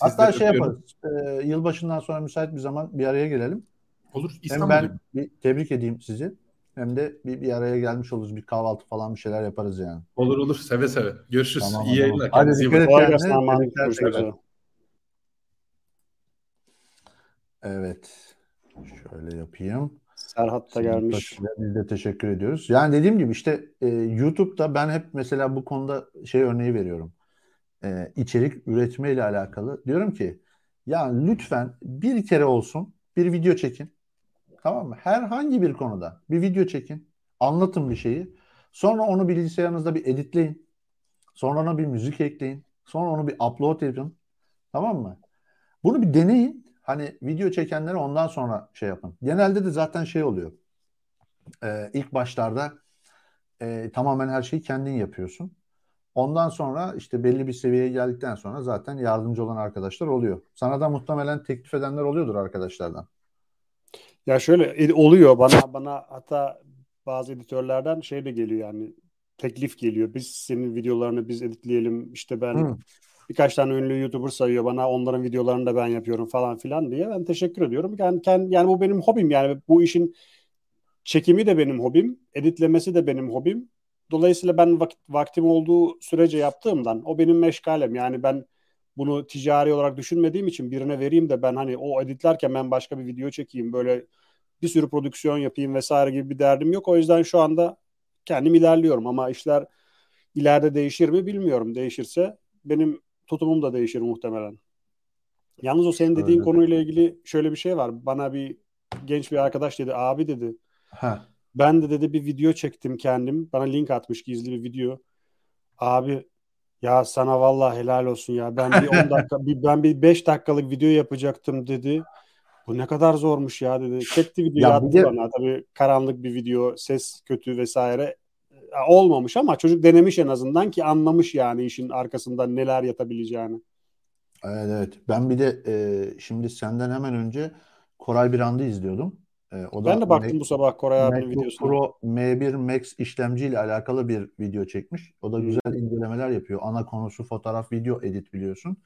Hatta şey öpüyorum. yaparız. E, yılbaşından sonra müsait bir zaman bir araya gelelim. Olur. Hem İstanbul'da. ben bir tebrik edeyim sizi. Hem de bir, bir araya gelmiş oluruz. Bir kahvaltı falan bir şeyler yaparız yani. Olur olur. Seve seve. Görüşürüz. Tamam, İyi yayınlar. Hadi dikkat et kendine. Evet. Şöyle yapayım. Serhat da gelmiş. Biz de teşekkür ediyoruz. Yani dediğim gibi işte e, YouTube'da ben hep mesela bu konuda şey örneği veriyorum. E, içerik üretme ile alakalı. Diyorum ki ya lütfen bir kere olsun bir video çekin. Tamam mı? Herhangi bir konuda bir video çekin. Anlatın bir şeyi. Sonra onu bilgisayarınızda bir editleyin. Sonra ona bir müzik ekleyin. Sonra onu bir upload edin. Tamam mı? Bunu bir deneyin. Hani video çekenleri ondan sonra şey yapın. Genelde de zaten şey oluyor. Ee, ilk başlarda e, tamamen her şeyi kendin yapıyorsun. Ondan sonra işte belli bir seviyeye geldikten sonra zaten yardımcı olan arkadaşlar oluyor. Sana da muhtemelen teklif edenler oluyordur arkadaşlardan. Ya şöyle e, oluyor bana bana hatta bazı editörlerden şey de geliyor yani teklif geliyor. Biz senin videolarını biz editleyelim. İşte ben Hı. birkaç tane ünlü YouTuber sayıyor bana onların videolarını da ben yapıyorum falan filan diye. Ben teşekkür ediyorum. Yani, kend- yani bu benim hobim yani bu işin çekimi de benim hobim, editlemesi de benim hobim. Dolayısıyla ben vakit, vaktim olduğu sürece yaptığımdan o benim meşgalem. Yani ben bunu ticari olarak düşünmediğim için birine vereyim de ben hani o editlerken ben başka bir video çekeyim böyle bir sürü prodüksiyon yapayım vesaire gibi bir derdim yok. O yüzden şu anda kendim ilerliyorum ama işler ileride değişir mi bilmiyorum. Değişirse benim tutumum da değişir muhtemelen. Yalnız o senin dediğin Öyle. konuyla ilgili şöyle bir şey var. Bana bir genç bir arkadaş dedi abi dedi Ha. Ben de dedi bir video çektim kendim. Bana link atmış gizli bir video. Abi ya sana vallahi helal olsun ya. Ben bir 10 <laughs> dakika bir, ben bir 5 dakikalık video yapacaktım dedi. Bu ne kadar zormuş ya dedi. Çekti videoyu Ya attı de- bana. Tabii karanlık bir video, ses kötü vesaire. Olmamış ama çocuk denemiş en azından ki anlamış yani işin arkasında neler yatabileceğini. Evet, evet. Ben bir de e, şimdi senden hemen önce Koray Birand'ı izliyordum. E, o da Ben de baktım Mac- bu sabah Koray abinin MacBook videosuna. Pro M1 Max işlemciyle alakalı bir video çekmiş. O da Hmm. güzel incelemeler yapıyor. Ana konusu fotoğraf, video edit biliyorsun.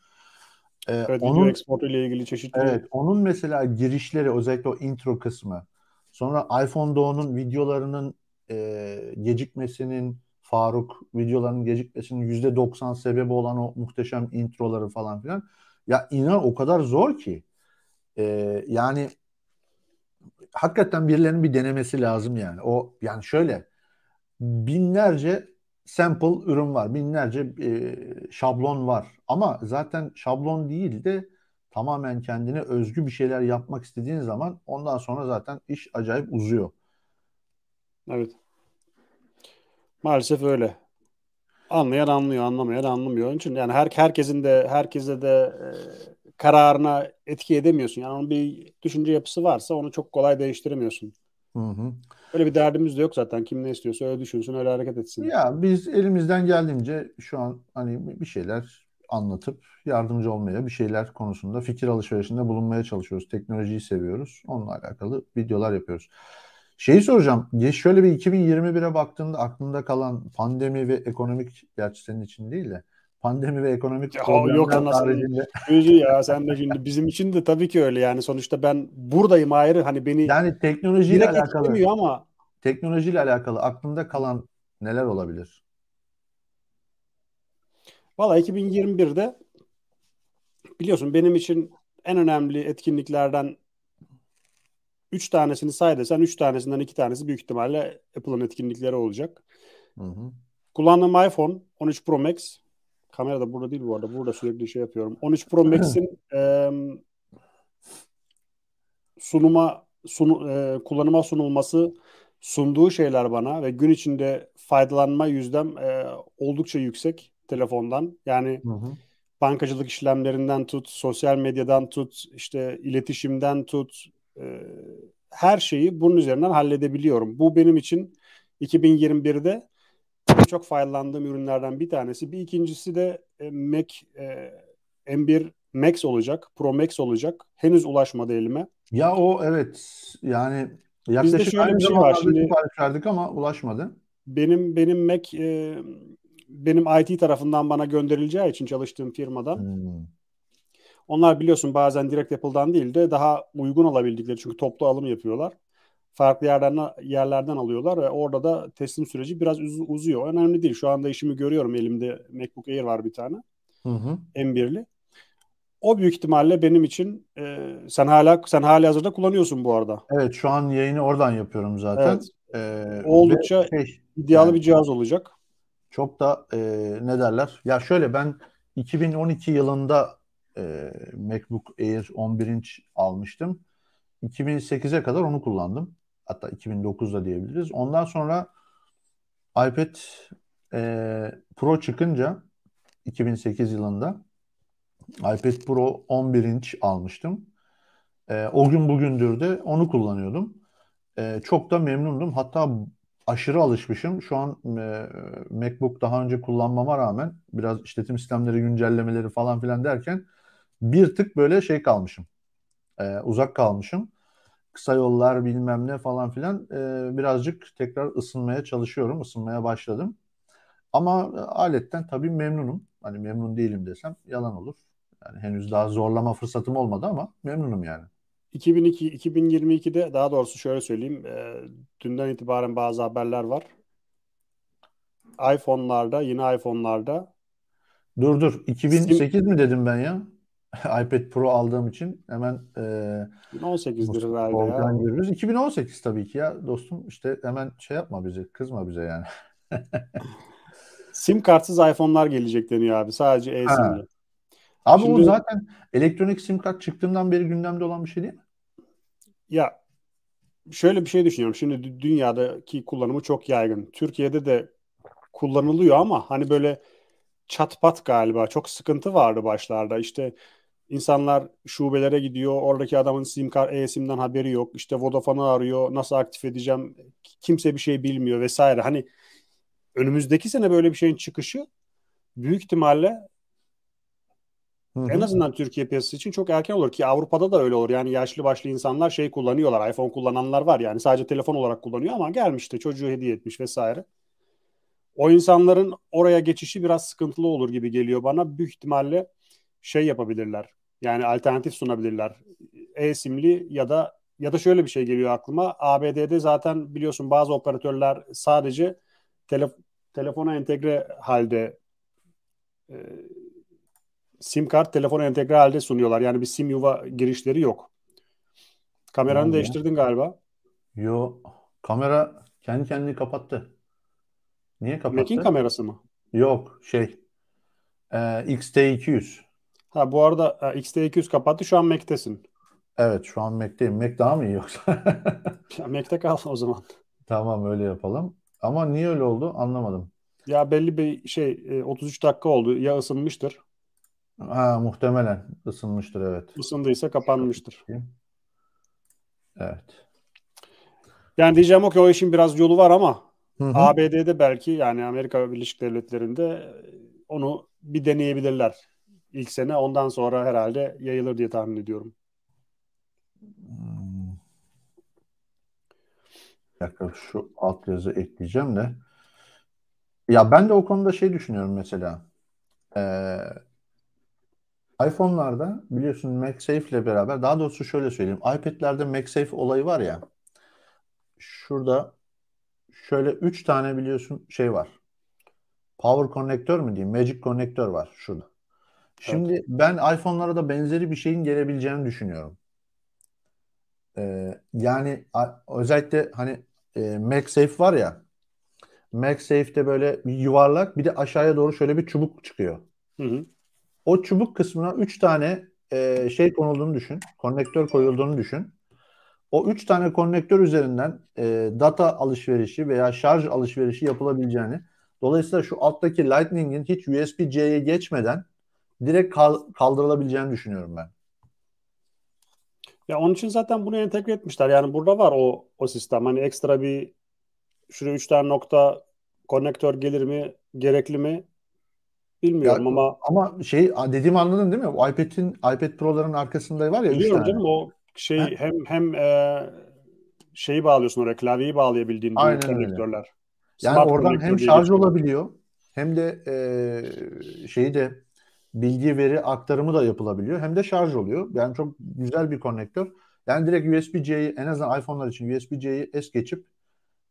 E, Evet, video onun eksportu ile ilgili çeşitli evet, onun mesela girişleri özellikle o intro kısmı. Sonra iPhone Doğu'nun videolarının e, gecikmesinin Faruk videolarının gecikmesinin %90 sebebi olan o muhteşem introları falan filan. Ya inan o kadar zor ki. E, yani hakikaten birilerinin bir denemesi lazım yani. O yani şöyle binlerce sample ürün var. Binlerce e, şablon var. Ama zaten şablon değil de tamamen kendine özgü bir şeyler yapmak istediğin zaman ondan sonra zaten iş acayip uzuyor. Evet. Maalesef öyle. Anlayan anlıyor, anlamayan anlamıyor. Onun için yani her herkesin de herkese de e, kararına etki edemiyorsun. Yani onun bir düşünce yapısı varsa onu çok kolay değiştiremiyorsun. Hı hı. Öyle bir derdimiz de yok zaten. Kim ne istiyorsa öyle düşünsün, öyle hareket etsin. Ya biz elimizden geldiğince şu an hani bir şeyler anlatıp yardımcı olmaya, bir şeyler konusunda fikir alışverişinde bulunmaya çalışıyoruz. Teknolojiyi seviyoruz. Onunla alakalı videolar yapıyoruz. Şeyi soracağım. Şöyle bir 2021'e baktığında aklında kalan pandemi ve ekonomik, gerçi senin için değil de pandemi ve ekonomik Ya, yok haricinde ya sen de şimdi bizim için de tabii ki öyle yani sonuçta ben buradayım ayrı hani beni yani teknolojiyle alakalı ama teknolojiyle alakalı aklında kalan neler olabilir? Valla 2021'de biliyorsun benim için en önemli etkinliklerden 3 tanesini say desen 3 tanesinden 2 tanesi büyük ihtimalle Apple'ın etkinlikleri olacak. Hı hı. Kullandığım iPhone 13 Pro Max kamera da burada değil bu arada. Burada sürekli şey yapıyorum. 13 Pro Max'in e, sunuma sunu, e, kullanıma sunulması sunduğu şeyler bana ve gün içinde faydalanma yüzdem e, oldukça yüksek telefondan. Yani Hı hı. bankacılık işlemlerinden tut, sosyal medyadan tut, işte iletişimden tut, e, her şeyi bunun üzerinden halledebiliyorum. Bu benim için 2021'de çok faydalandığım ürünlerden bir tanesi. Bir ikincisi de e, Mac e, M1 Max olacak, Pro Max olacak. Henüz ulaşmadı elime. Ya o evet yani Bizde yaklaşık şöyle aynı bir şey var. Şimdi verdik ama ulaşmadı. benim benim Mac e, benim IT tarafından bana gönderileceği için çalıştığım firmadan Hmm. onlar biliyorsun bazen direkt Apple'dan değil de daha uygun alabildikleri çünkü toplu alım yapıyorlar. Farklı yerlerden yerlerden alıyorlar ve orada da teslim süreci biraz uz- uzuyor. Önemli değil. Şu anda işimi görüyorum. Elimde MacBook Air var bir tane. Hı hı. M1'li. O büyük ihtimalle benim için e, sen hala sen hali hazırda kullanıyorsun bu arada. Evet şu an yayını oradan yapıyorum zaten. Evet. Ee, Oldukça şey, İdealı Yani- bir cihaz olacak. çok da e, ne derler? Ya şöyle ben 2012 yılında e, MacBook Air 11 inç almıştım. 2008'e kadar onu kullandım. Hatta 2009'da diyebiliriz. Ondan sonra iPad e, Pro çıkınca 2008 yılında iPad Pro 11 inç almıştım. E, o gün bugündür de onu kullanıyordum. E, çok da memnundum. Hatta aşırı alışmışım. Şu an e, MacBook daha önce kullanmama rağmen biraz işletim sistemleri güncellemeleri falan filan derken bir tık böyle şey kalmışım. E, uzak kalmışım. Kısa yollar bilmem ne falan filan e, birazcık tekrar ısınmaya çalışıyorum. Isınmaya başladım. Ama e, aletten tabii memnunum. Hani memnun değilim desem yalan olur. Yani henüz daha zorlama fırsatım olmadı ama memnunum yani. 2002 2022'de daha doğrusu şöyle söyleyeyim. E, dünden itibaren bazı haberler var. iPhone'larda, yeni iPhone'larda Dur dur. 2008 mi dedim ben ya? <laughs> iPad Pro aldığım için hemen e, 18'dir herhalde ya. Volkan görürüz. 2018 tabii ki ya dostum. İşte hemen şey yapma bize, kızma bize yani. <laughs> Sim kartsız iPhone'lar gelecek deniyor abi. Sadece e-simli. Abi Şimdi- zaten elektronik sim kart çıktığından beri gündemde olan bir şey değil mi? Ya şöyle bir şey düşünüyorum. Şimdi dü- dünyadaki kullanımı çok yaygın. Türkiye'de de kullanılıyor ama hani böyle çat pat galiba çok sıkıntı vardı başlarda. İşte insanlar şubelere gidiyor. Oradaki adamın sim kart e-simden haberi yok. İşte Vodafone'u arıyor. Nasıl aktif edeceğim? Kimse bir şey bilmiyor vesaire. Hani önümüzdeki sene böyle bir şeyin çıkışı büyük ihtimalle Hı hı. en azından Türkiye piyasası için çok erken olur ki Avrupa'da da öyle olur. Yani yaşlı başlı insanlar şey kullanıyorlar. iPhone kullananlar var yani sadece telefon olarak kullanıyor ama gelmiş de çocuğu hediye etmiş vesaire. O insanların oraya geçişi biraz sıkıntılı olur gibi geliyor bana. Büyük ihtimalle şey yapabilirler. Yani alternatif sunabilirler. E-simli ya da ya da şöyle bir şey geliyor aklıma. ABD'de zaten biliyorsun bazı operatörler sadece tele- telefona entegre halde e, sim kart telefona entegre halde sunuyorlar. Yani bir sim yuva girişleri yok. Kameranı be. değiştirdin galiba. Yo, kamera kendi kendini kapattı. Niye kapattı? Mac'in kamerası mı? Yok, şey. e, XT200. Ha bu arada ha, X-T200 kapattı. Şu an Mac'tesin. Evet, şu an Mac'teyim. Mac daha mı iyi yoksa? <laughs> Ya Mac'te kal o zaman. Tamam, öyle yapalım. Ama niye öyle oldu anlamadım. Ya belli bir şey e, 33 dakika oldu. Ya ısınmıştır. Ha, muhtemelen ısınmıştır evet. Isındıysa kapanmıştır. Evet. Yani diyeceğim o ki o işin biraz yolu var ama Hı hı. ABD'de belki yani Amerika Birleşik Devletleri'nde e, onu bir deneyebilirler ilk sene. Ondan sonra herhalde yayılır diye tahmin ediyorum. Hmm. Bir şu altyazı ekleyeceğim de. Ya ben de o konuda şey düşünüyorum mesela. Ee, iPhone'larda biliyorsun MagSafe ile beraber daha doğrusu şöyle söyleyeyim. iPad'lerde MagSafe olayı var ya. Şurada şöyle 3 tane biliyorsun şey var. Power konnektör mü diyeyim? Magic konnektör var şurada. Şimdi ben iPhone'lara da benzeri bir şeyin gelebileceğini düşünüyorum. Ee, yani özellikle hani e, MagSafe var ya MagSafe'de böyle bir yuvarlak bir de aşağıya doğru şöyle bir çubuk çıkıyor. Hı hı. O çubuk kısmına 3 tane e, şey konulduğunu düşün. Konnektör koyulduğunu düşün. O 3 tane konnektör üzerinden e, data alışverişi veya şarj alışverişi yapılabileceğini. Dolayısıyla şu alttaki Lightning'in hiç USB-C'ye geçmeden direkt kal- kaldırılabileceğini düşünüyorum ben. Ya onun için zaten bunu entegre etmişler. Yani burada var o o sistem. Hani ekstra bir şuraya üç tane nokta konnektör gelir mi, gerekli mi bilmiyorum Ya, ama ama şey dediğimi anladın değil mi? O iPad'in iPad Pro'ların arkasında var ya üç biliyorum tane. canım o şey Heh. hem hem e, şeyi bağlıyorsun oraya klavyeyi bağlayabildiğin Aynen konnektörler. Yani Smart oradan hem şarj olabiliyor hem de e, şeyi de bilgi veri aktarımı da yapılabiliyor hem de şarj oluyor. Yani çok güzel bir konnektör. Yani direkt USB-C'yi en azından iPhone'lar için USB-C'yi es geçip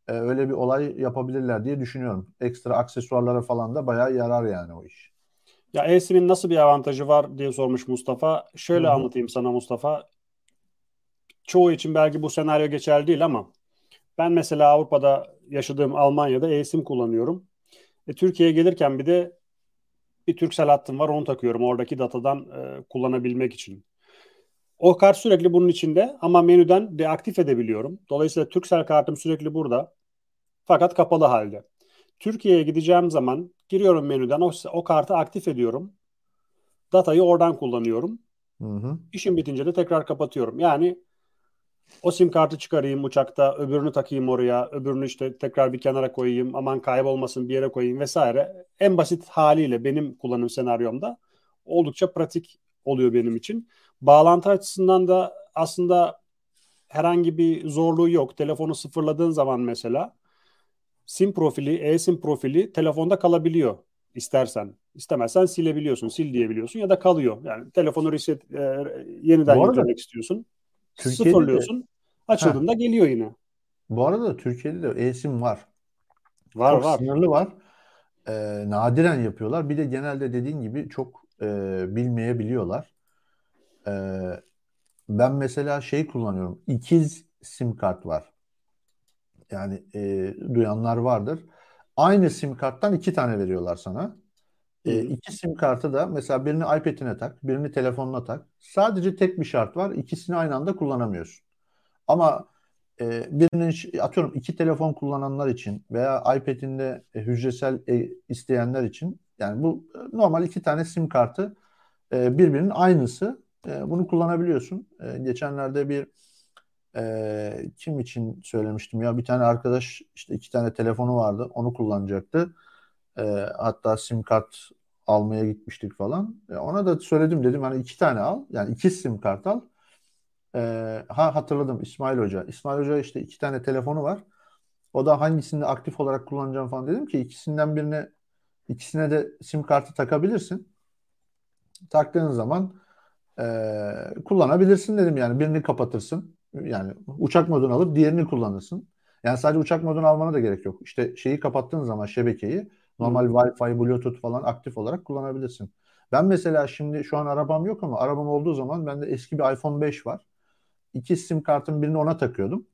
e, öyle bir olay yapabilirler diye düşünüyorum. Ekstra aksesuarlara falan da bayağı yarar yani o iş. Ya eSIM'in nasıl bir avantajı var diye sormuş Mustafa. Şöyle Hı hı. anlatayım sana Mustafa. Çoğu için belki bu senaryo geçerli değil ama ben mesela Avrupa'da yaşadığım Almanya'da eSIM kullanıyorum. E, Türkiye'ye gelirken bir de bir Turkcell hattım var onu takıyorum oradaki datadan e, kullanabilmek için. O kart sürekli bunun içinde ama menüden deaktif edebiliyorum. Dolayısıyla Turkcell kartım sürekli burada fakat kapalı halde. Türkiye'ye gideceğim zaman giriyorum menüden o, o kartı aktif ediyorum. Datayı oradan kullanıyorum. Hı hı. İşim bitince de tekrar kapatıyorum. Yani o sim kartı çıkarayım uçakta, öbürünü takayım oraya, öbürünü işte tekrar bir kenara koyayım, aman kaybolmasın bir yere koyayım vesaire. En basit haliyle benim kullanım senaryomda oldukça pratik oluyor benim için. Bağlantı açısından da aslında herhangi bir zorluğu yok. Telefonu sıfırladığın zaman mesela sim profili, e-sim profili telefonda kalabiliyor istersen. İstemezsen silebiliyorsun, sil diyebiliyorsun ya da kalıyor. Yani telefonu reset e, yeniden yüklemek istiyorsun. Türkiye'de de Sıfırlıyorsun. Açıldığında geliyor yine. bu arada Türkiye'de de eSIM var. Var Çok var. sınırlı var. Ee, nadiren yapıyorlar. Bir de genelde dediğin gibi çok e, bilmeyebiliyorlar. Ee, ben mesela şey kullanıyorum. İkiz sim kart var. Yani e, duyanlar vardır. Aynı sim karttan iki tane veriyorlar sana. E, iki sim kartı da mesela birini iPad'ine tak, birini telefonuna tak. Sadece tek bir şart var. İkisini aynı anda kullanamıyorsun. Ama e, birinin atıyorum iki telefon kullananlar için veya iPad'inde e, hücresel e, isteyenler için yani bu e, normal iki tane sim kartı e, birbirinin aynısı. E, bunu kullanabiliyorsun. E, geçenlerde bir e, kim için söylemiştim ya bir tane arkadaş işte iki tane telefonu vardı onu kullanacaktı. E, hatta sim kart almaya gitmiştik falan. E, ona da söyledim dedim hani iki tane al yani iki sim kart al. E, ha hatırladım İsmail Hoca. İsmail Hoca işte iki tane telefonu var. O da hangisini aktif olarak kullanacağım falan dedim ki ikisinden birine ikisine de sim kartı takabilirsin. Taktığın zaman e, kullanabilirsin dedim yani birini kapatırsın. Yani uçak modunu alıp diğerini kullanırsın. Yani sadece uçak modunu almana da gerek yok. İşte şeyi kapattığın zaman şebekeyi normal. Wi-Fi, Bluetooth falan aktif olarak kullanabilirsin. Ben mesela şimdi şu an arabam yok ama arabam olduğu zaman bende eski bir iPhone 5 var. İki sim kartın birini ona takıyordum.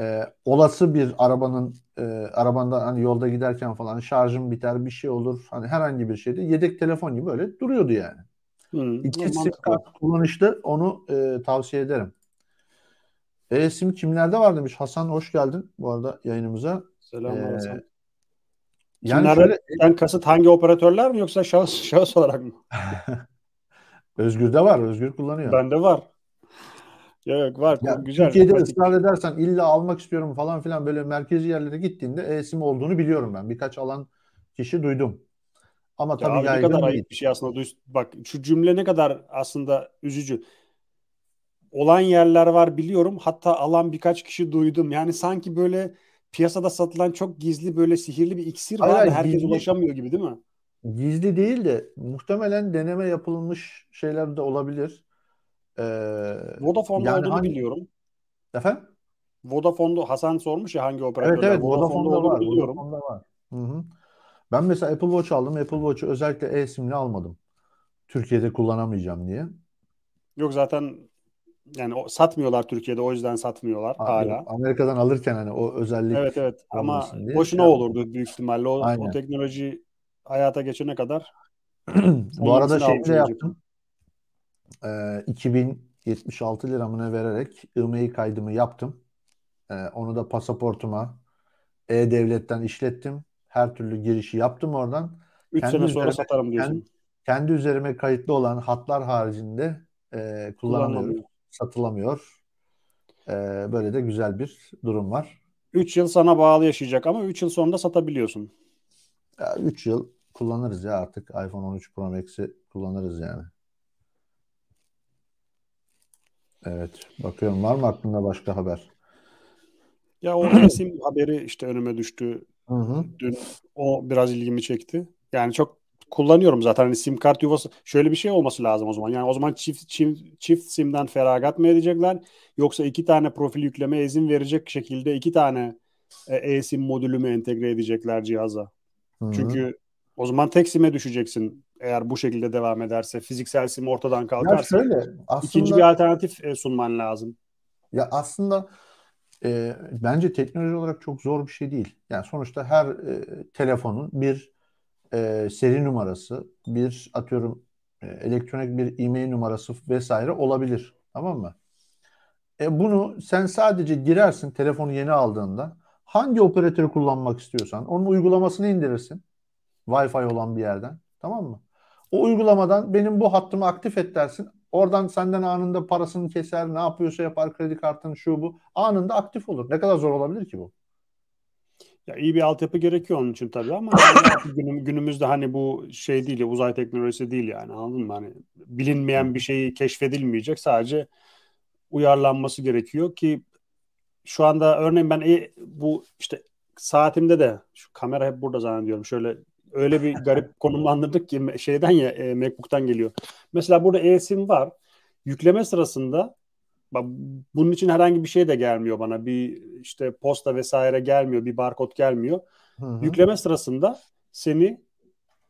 Ee, olası bir arabanın e, arabandan hani yolda giderken falan şarjım biter bir şey olur. Hani herhangi bir şeyde yedek telefon gibi böyle duruyordu yani. Hı. İki sim mantıklı. kart kullanışlı onu e, tavsiye ederim. E-sim kimlerde var demiş. Hasan hoş geldin bu arada yayınımıza. Selamlar Ee, Hasan. Yani Kimlerden şöyle sen kasıt hangi operatörler mi yoksa şahıs şahıs olarak mı? <laughs> Özgür'de var. Özgür kullanıyor. Bende var. Yok var. Ya Güzel. Türkiye'de pratik. ısrar edersen illa almak istiyorum falan filan böyle merkezi yerlere gittiğinde e-sim olduğunu biliyorum ben. Birkaç alan kişi duydum. Ama Ya tabii abi ne kadar ayıp bir şey aslında. Duy- Bak şu cümle ne kadar aslında üzücü. Olan yerler var biliyorum. Hatta alan birkaç kişi duydum. Yani sanki böyle piyasada satılan çok gizli böyle sihirli bir iksir var da herkes gizli- ulaşamıyor gibi değil mi? Gizli değil de muhtemelen deneme yapılmış şeyler de olabilir. Ee, Vodafone'da yani olduğunu hangi- biliyorum. Efendim? Vodafone'da Hasan sormuş ya hangi Evet operatörler. evet Vodafone'da Vodafone'da olduğunu var. biliyorum. Vodafone'da var. Hı hı. Ben mesela Apple Watch aldım. Apple Watch'u özellikle e-simli almadım. Türkiye'de kullanamayacağım diye. Yok zaten yani o, satmıyorlar Türkiye'de o yüzden satmıyorlar Ha, hala. Amerika'dan alırken hani o özellik Evet evet ama diye boşuna şey olurdu büyük ihtimalle. O, o teknoloji hayata geçene kadar <clears throat> Bu arada almış de yaptım. Ee, 2076 liramına vererek IMEI kaydımı yaptım. Ee, onu da pasaportuma E-Devlet'ten işlettim. Her türlü girişi yaptım oradan. 3 Kendi sene sonra üzerime satarım diyorsun. kendi üzerime kayıtlı olan hatlar haricinde e, kullanamıyorum. Satılamıyor. E, böyle de güzel bir durum var. 3 yıl sana bağlı yaşayacak ama 3 yıl sonunda satabiliyorsun. 3 yıl kullanırız ya artık iPhone 13 Pro Max'i kullanırız yani. Evet. Bakıyorum var mı aklında başka haber? Ya o resim haberi işte önüme düştü. Hı hı. Dün o biraz ilgimi çekti. Yani çok kullanıyorum zaten. Hani sim kart yuvası şöyle bir şey olması lazım o zaman. Yani o zaman çift çift, çift simden feragat mı edecekler yoksa iki tane profil yükleme izin verecek şekilde iki tane e, e-sim modülü mü entegre edecekler cihaza? Hı-hı. Çünkü o zaman tek sime düşeceksin eğer bu şekilde devam ederse. Fiziksel sim ortadan kalkarsa ya şöyle, aslında, ikinci bir alternatif e, sunman lazım. Ya aslında e, bence teknoloji olarak çok zor bir şey değil. Yani sonuçta her e, telefonun bir e, seri numarası, bir atıyorum e, elektronik bir e-mail numarası vesaire olabilir. Tamam mı? E, bunu sen sadece girersin telefonu yeni aldığında hangi operatörü kullanmak istiyorsan onun uygulamasını indirirsin. Wi-Fi olan bir yerden. Tamam mı? O uygulamadan benim bu hattımı aktif et dersin. Oradan senden anında parasını keser, ne yapıyorsa yapar, kredi kartını şu bu. Anında aktif olur. Ne kadar zor olabilir ki bu? Ya iyi bir altyapı gerekiyor onun için tabii ama <coughs> günüm, günümüzde hani bu şey değil, uzay teknolojisi değil yani anladın mı? Hani bilinmeyen bir şeyi keşfedilmeyecek sadece uyarlanması gerekiyor ki şu anda örneğin ben e, bu işte saatimde de şu kamera hep burada zannediyorum. Şöyle öyle bir garip <laughs> konumlandırdık ki şeyden ya e, MacBook'tan geliyor. Mesela burada eSIM var. Yükleme sırasında bunun için herhangi bir şey de gelmiyor bana. Bir işte posta vesaire gelmiyor, bir barkod gelmiyor. Hı-hı. Yükleme sırasında seni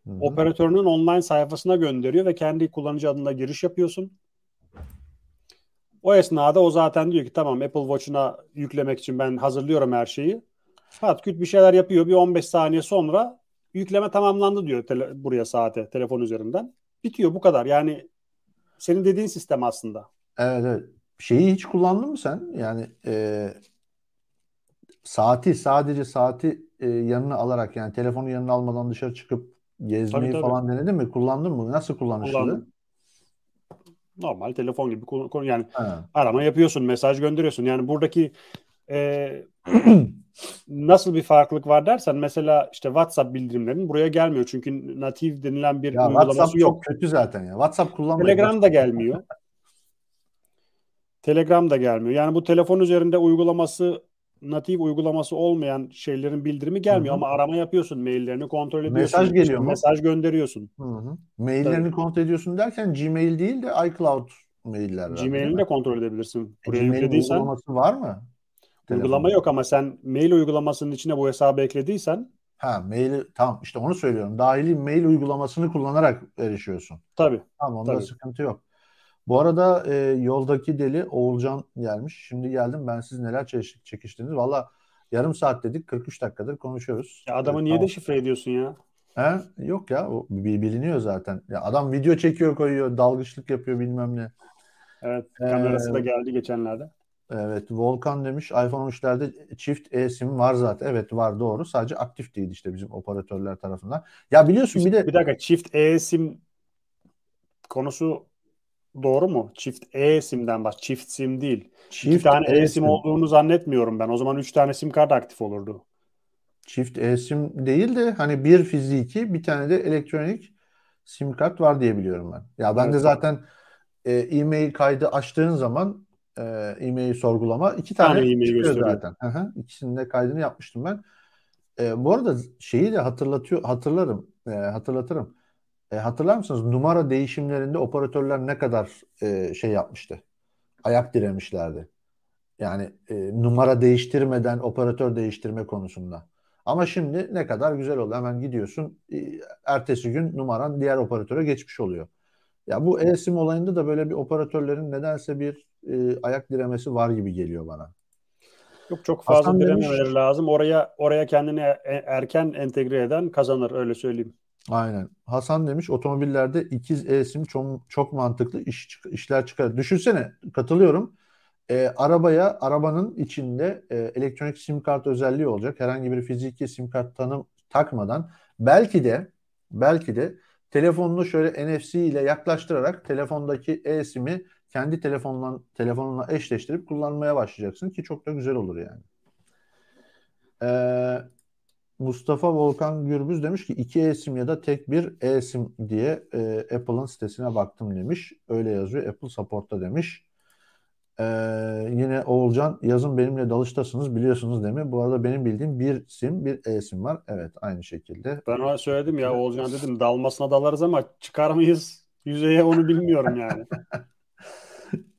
Hı-hı. operatörünün online sayfasına gönderiyor ve kendi kullanıcı adına giriş yapıyorsun. O esnada o zaten diyor ki tamam Apple Watch'una yüklemek için ben hazırlıyorum her şeyi. Patküt bir şeyler yapıyor. Bir 15 saniye sonra yükleme tamamlandı diyor tele, buraya saate telefon üzerinden. Bitiyor bu kadar. Yani senin dediğin sistem aslında. Evet evet. Şeyi hiç kullandın mı sen? Yani e, saati sadece saati e, yanına alarak yani telefonu yanına almadan dışarı çıkıp gezmeyi tabii, tabii. falan denedin mi? Kullandın mı? Nasıl kullanışlı? Normal telefon gibi yani ha. arama yapıyorsun, mesaj gönderiyorsun. Yani buradaki e, <clears throat> nasıl bir farklılık var dersen mesela işte WhatsApp bildirimlerin buraya gelmiyor. Çünkü natif denilen bir ya uygulaması WhatsApp yok. çok kötü zaten ya. WhatsApp kullanmayın. Telegram da gelmiyor. <laughs> Telegram da gelmiyor. Yani bu telefon üzerinde uygulaması natif uygulaması olmayan şeylerin bildirimi gelmiyor Hı-hı. ama arama yapıyorsun, maillerini kontrol ediyorsun. Mesaj geliyor mu? Mesaj gönderiyorsun. Hı-hı. Maillerini Tabii. kontrol ediyorsun derken Gmail değil de iCloud mailler. Gmail'ini de kontrol edebilirsin. E, Buraya yüklediysen. uygulaması var mı? Uygulama Telefonda. yok ama sen mail uygulamasının içine bu hesabı eklediysen Ha maili tamam işte onu söylüyorum. Dahili mail uygulamasını kullanarak erişiyorsun. Tabii. Tamam onda tabii. sıkıntı yok. Bu arada e, yoldaki deli Oğulcan gelmiş. Şimdi geldim ben siz neler çekiş, çekiştiniz. Valla yarım saat dedik 43 dakikadır konuşuyoruz. Ya adamı evet, niye tamam. deşifre ediyorsun ya? He? Yok ya o biliniyor zaten. Ya adam video çekiyor koyuyor dalgıçlık yapıyor bilmem ne. Evet kamerası ee, da geldi geçenlerde. Evet Volkan demiş iPhone 13'lerde çift eSIM var zaten. Evet var doğru. Sadece aktif değil işte bizim operatörler tarafından. Ya biliyorsun bir de bir dakika çift eSIM konusu doğru mu? Çift eSIM'den baş. Çift SIM değil. Çift İki tane eSIM olduğunu zannetmiyorum ben. O zaman üç tane SIM kart aktif olurdu. Çift eSIM değil de hani bir fiziki bir tane de elektronik SIM kart var diye biliyorum ben. Ya ben evet. de zaten e, e-mail kaydı açtığın zaman e, e-mail sorgulama iki tane, tane e-mail çıkıyor zaten. Hı hı. İkisinin de kaydını yapmıştım ben. E, bu arada şeyi de hatırlatıyor hatırlarım. E, hatırlatırım. E, hatırlar mısınız? Numara değişimlerinde operatörler ne kadar e, şey yapmıştı? Ayak diremişlerdi. Yani e, numara değiştirmeden operatör değiştirme konusunda. Ama şimdi ne kadar güzel oldu. Hemen gidiyorsun. E, ertesi gün numaran diğer operatöre geçmiş oluyor. Ya bu e-sim olayında da böyle bir operatörlerin nedense bir e, ayak diremesi var gibi geliyor bana. Yok çok fazla Hasan dirememeleri demiş, lazım. Oraya oraya kendini e, erken entegre eden kazanır öyle söyleyeyim. Aynen. Hasan demiş otomobillerde ikiz e-sim çok, çok mantıklı iş, işler çıkar. Düşünsene katılıyorum. E, arabaya arabanın içinde e, elektronik sim kart özelliği olacak. Herhangi bir fiziki sim kart tanım takmadan belki de belki de telefonunu şöyle NFC ile yaklaştırarak telefondaki e-SIM'i kendi telefonla telefonuna eşleştirip kullanmaya başlayacaksın ki çok da güzel olur yani. Ee, Mustafa Volkan Gürbüz demiş ki iki e-sim ya da tek bir e-sim diye e, Apple'ın sitesine baktım demiş. Öyle yazıyor. Apple Support'ta demiş. Ee, yine Oğulcan yazın benimle dalıştasınız biliyorsunuz değil mi? Bu arada benim bildiğim bir sim bir e-sim var. Evet aynı şekilde. Ben ona söyledim ya Oğulcan dedim dalmasına dalarız ama çıkar mıyız yüzeye onu bilmiyorum yani.